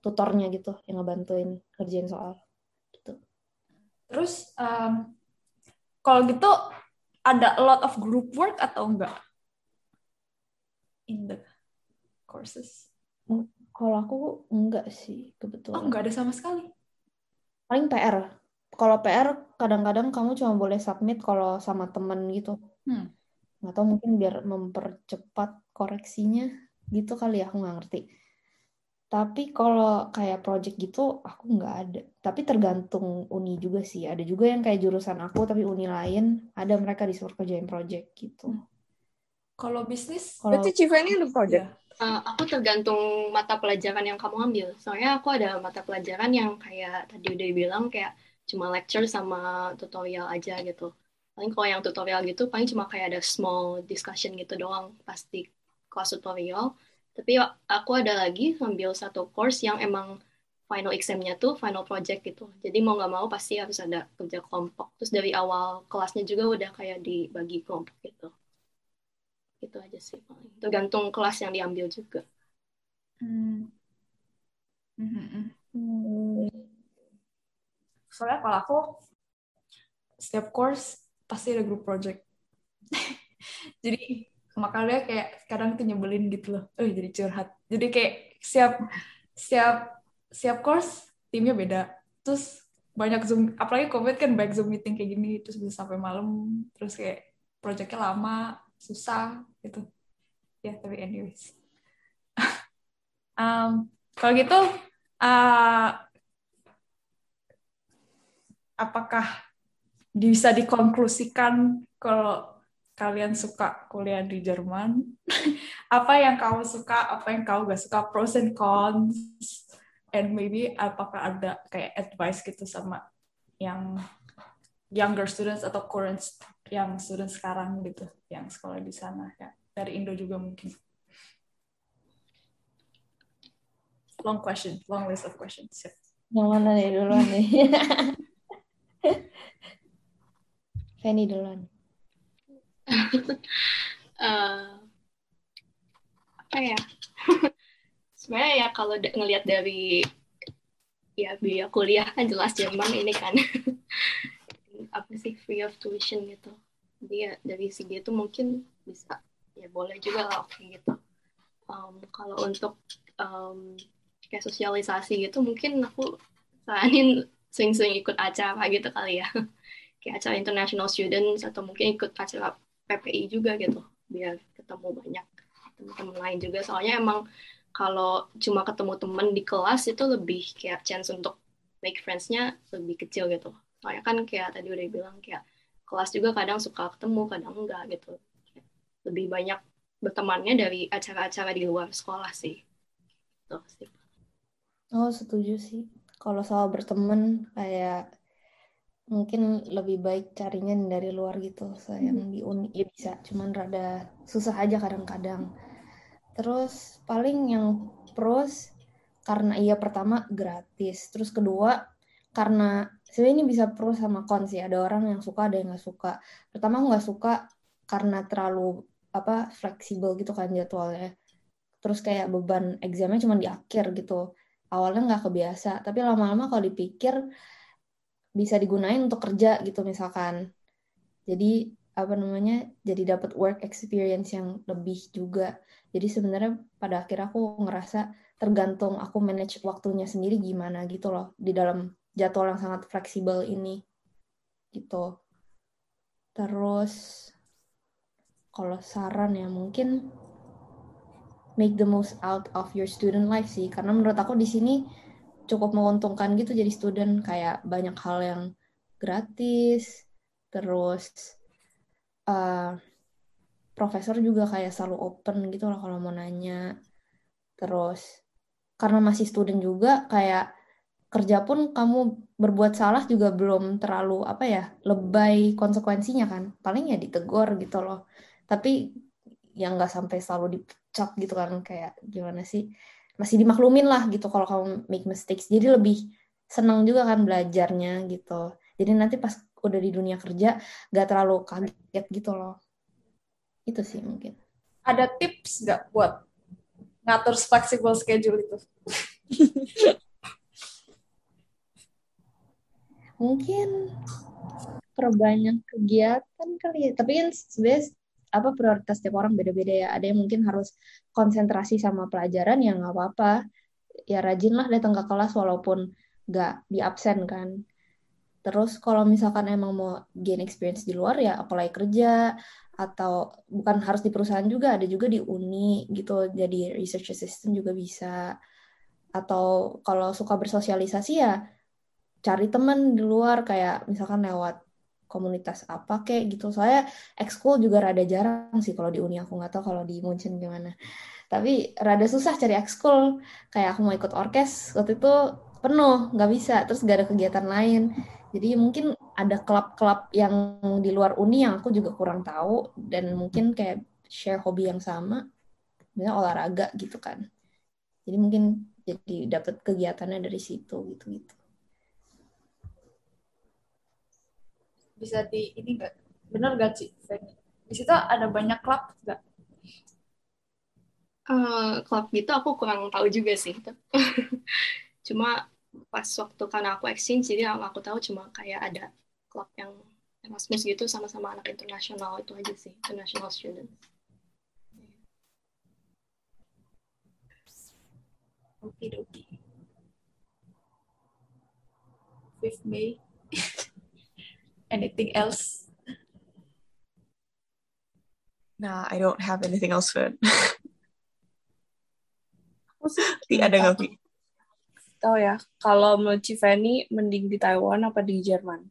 tutornya gitu yang ngebantuin kerjain soal gitu. Terus um, kalau gitu ada a lot of group work atau enggak in the courses? Kalau aku enggak sih Oh, kebetulan. enggak ada sama sekali. Paling PR. Kalau PR kadang-kadang kamu cuma boleh submit kalau sama temen gitu. Hmm. Nggak tahu mungkin biar mempercepat koreksinya gitu kali ya aku nggak ngerti. Tapi kalau kayak project gitu aku nggak ada. Tapi tergantung uni juga sih. Ada juga yang kayak jurusan aku tapi uni lain ada mereka disuruh kerjain project gitu. Kalau bisnis, Kalau berarti Civeni ada project ya. Eh, aku tergantung mata pelajaran yang kamu ambil. Soalnya aku ada mata pelajaran yang kayak tadi udah bilang kayak cuma lecture sama tutorial aja gitu. Paling kalau yang tutorial gitu paling cuma kayak ada small discussion gitu doang pasti kelas tutorial. Tapi aku ada lagi ambil satu course yang emang final examnya tuh final project gitu. Jadi mau nggak mau pasti harus ada kerja kelompok. Terus dari awal kelasnya juga udah kayak dibagi kelompok gitu. Itu aja sih paling. Tergantung kelas yang diambil juga. Hmm. Mhm. Hmm. Soalnya kalau aku setiap course pasti ada group project. (laughs) jadi makanya kayak kadang tuh nyebelin gitu loh. Eh jadi curhat. Jadi kayak siap siap siap course timnya beda. Terus banyak zoom apalagi covid kan baik zoom meeting kayak gini terus bisa sampai malam terus kayak projectnya lama susah gitu ya tapi anyways (laughs) um, kalau gitu uh, apakah bisa dikonklusikan kalau kalian suka kuliah di Jerman? (laughs) Apa yang kamu suka apa yang kamu gak suka? Pros and cons. And maybe apakah ada kayak advice gitu sama yang younger students atau current yang student sekarang gitu yang sekolah di sana? Ya dari Indo juga mungkin. Long question long list of questions. Ya. yang mana nih? Duluan nih? (laughs) (laughs) Fanny duluan. Eh, apa ya? (laughs) Sebenarnya ya kalau ngelihat dari ya biaya kuliah kan jelas Jerman ini kan (laughs) apa sih free of tuition gitu. Jadi ya dari segi itu mungkin bisa ya boleh juga lah oke gitu. Um, kalau untuk um, kayak sosialisasi gitu mungkin aku saranin sering-sering ikut acara gitu kali ya. (laughs) Kayak acara international students atau mungkin ikut acara PPI juga gitu. biar ketemu banyak teman-teman lain juga soalnya emang kalau cuma ketemu temen di kelas itu lebih kayak chance untuk make friends-nya lebih kecil gitu soalnya kan kayak tadi udah bilang kayak kelas juga kadang suka ketemu kadang enggak gitu lebih banyak bertemannya dari acara-acara di luar sekolah sih gitu sih Oh, setuju sih. Kalau soal berteman, kayak mungkin lebih baik carinya dari luar gitu. Sayang di uni ya bisa, cuman rada susah aja kadang-kadang. Terus paling yang pros karena iya pertama gratis, terus kedua karena sebenarnya ini bisa pro sama con sih. Ada orang yang suka, ada yang nggak suka. Pertama nggak suka karena terlalu apa fleksibel gitu kan jadwalnya. Terus kayak beban examnya cuma di akhir gitu awalnya nggak kebiasa tapi lama-lama kalau dipikir bisa digunain untuk kerja gitu misalkan. Jadi apa namanya jadi dapat work experience yang lebih juga. Jadi sebenarnya pada akhir aku ngerasa tergantung aku manage waktunya sendiri gimana gitu loh di dalam jadwal yang sangat fleksibel ini gitu. Terus kalau saran ya mungkin make the most out of your student life sih. Karena menurut aku di sini cukup menguntungkan gitu jadi student. Kayak banyak hal yang gratis terus uh, profesor juga kayak selalu open gitu loh kalau mau nanya. Terus karena masih student juga kayak kerja pun kamu berbuat salah juga belum terlalu apa ya lebay konsekuensinya kan. Paling ya ditegur gitu loh. Tapi yang nggak sampai selalu dipecat gitu kan kayak gimana sih masih dimaklumin lah gitu kalau kamu make mistakes. Jadi lebih senang juga kan belajarnya gitu. Jadi nanti pas udah di dunia kerja gak terlalu kaget gitu loh. Itu sih mungkin. Ada tips nggak buat ngatur flexible schedule itu? (laughs) Mungkin perbanyak kegiatan kali ya. Tapi kan sebenarnya apa prioritas tiap orang beda-beda ya. Ada yang mungkin harus konsentrasi sama pelajaran ya nggak apa-apa. Ya rajinlah datang ke kelas walaupun nggak di absen kan. Terus kalau misalkan emang mau gain experience di luar ya apply kerja atau bukan harus di perusahaan juga ada juga di uni gitu jadi research assistant juga bisa atau kalau suka bersosialisasi ya cari teman di luar kayak misalkan lewat komunitas apa kayak gitu. Soalnya ekskul juga rada jarang sih kalau di uni. Aku nggak tahu kalau di Munchen gimana. Tapi rada susah cari ekskul. Kayak aku mau ikut orkes waktu itu penuh nggak bisa. Terus gak ada kegiatan lain. Jadi mungkin ada klub-klub yang di luar uni yang aku juga kurang tahu. Dan mungkin kayak share hobi yang sama. Misalnya olahraga gitu kan. Jadi mungkin jadi dapat kegiatannya dari situ gitu gitu bisa di ini enggak benar gak sih di situ ada banyak klub nggak? Uh, klub gitu aku kurang tahu juga sih. (laughs) Cuma pas waktu karena aku exchange jadi yang aku tahu cuma kayak ada klub yang Erasmus gitu sama-sama anak internasional itu aja sih international student Oke, oke. Fifth May. (laughs) Anything else? Nah, I don't have anything else, Fed. (laughs) Ti ada nggak, Pi? Tahu ya, kalau menurut Civeni, mending di Taiwan apa di Jerman?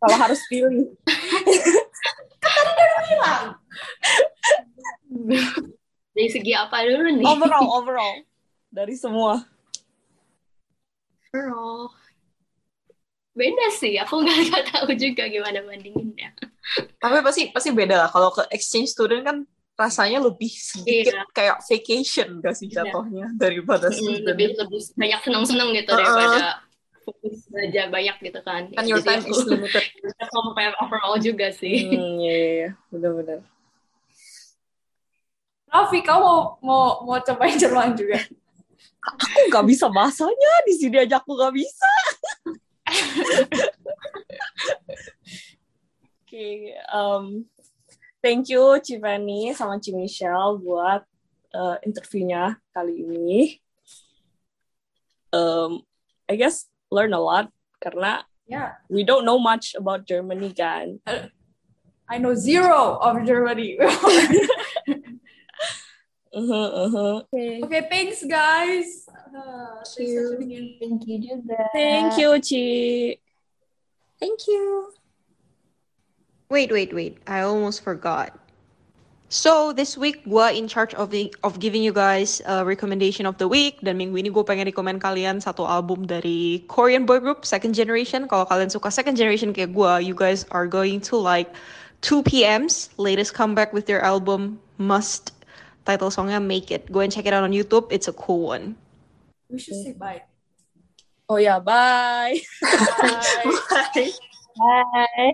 Kalau harus pilih. (laughs) (laughs) Dari segi apa dulu nih? overall, overall. Dari semua. Overall. Beda sih, aku (laughs) nggak tahu juga gimana bandinginnya. Tapi pasti pasti beda lah. Kalau ke exchange student kan rasanya lebih sedikit Iya. kayak vacation gak sih Iya. jatuhnya daripada Mm, student. lebih lebih banyak senang-senang gitu Uh-uh. daripada fokus belajar banyak gitu kan. Kan your time is limited. (laughs) compare overall juga sih. Hmm, iya, iya, iya. Benar-benar. Raffi, kamu mau mau, mau cobain (laughs) Jerman juga? Aku nggak bisa bahasanya, di sini aja aku nggak bisa. (laughs) Oke, um, thank you Civani sama Ci Michelle buat uh, interviewnya kali ini. Um, I guess learn a lot karena Ya, we don't know much about Germany kan. I know zero of Germany. (laughs) Uh-huh, uh-huh. Okay. okay, thanks guys. Uh, tuning in. Thank you juga. Thank you, Ci. Thank you. Wait, wait, wait. I almost forgot. So this week gua in charge of the, of giving you guys a recommendation of the week dan minggu ini gue pengen rekomend kalian satu album dari Korean boy group Second Generation. Kalau kalian suka Second Generation kayak gua, you guys are going to like 2 PM's latest comeback with their album Must. Title songnya Make It. Go and check it out on YouTube. It's a cool one. We should say bye. Oh yeah, bye. (laughs) (laughs) Bye. Bye. Bye.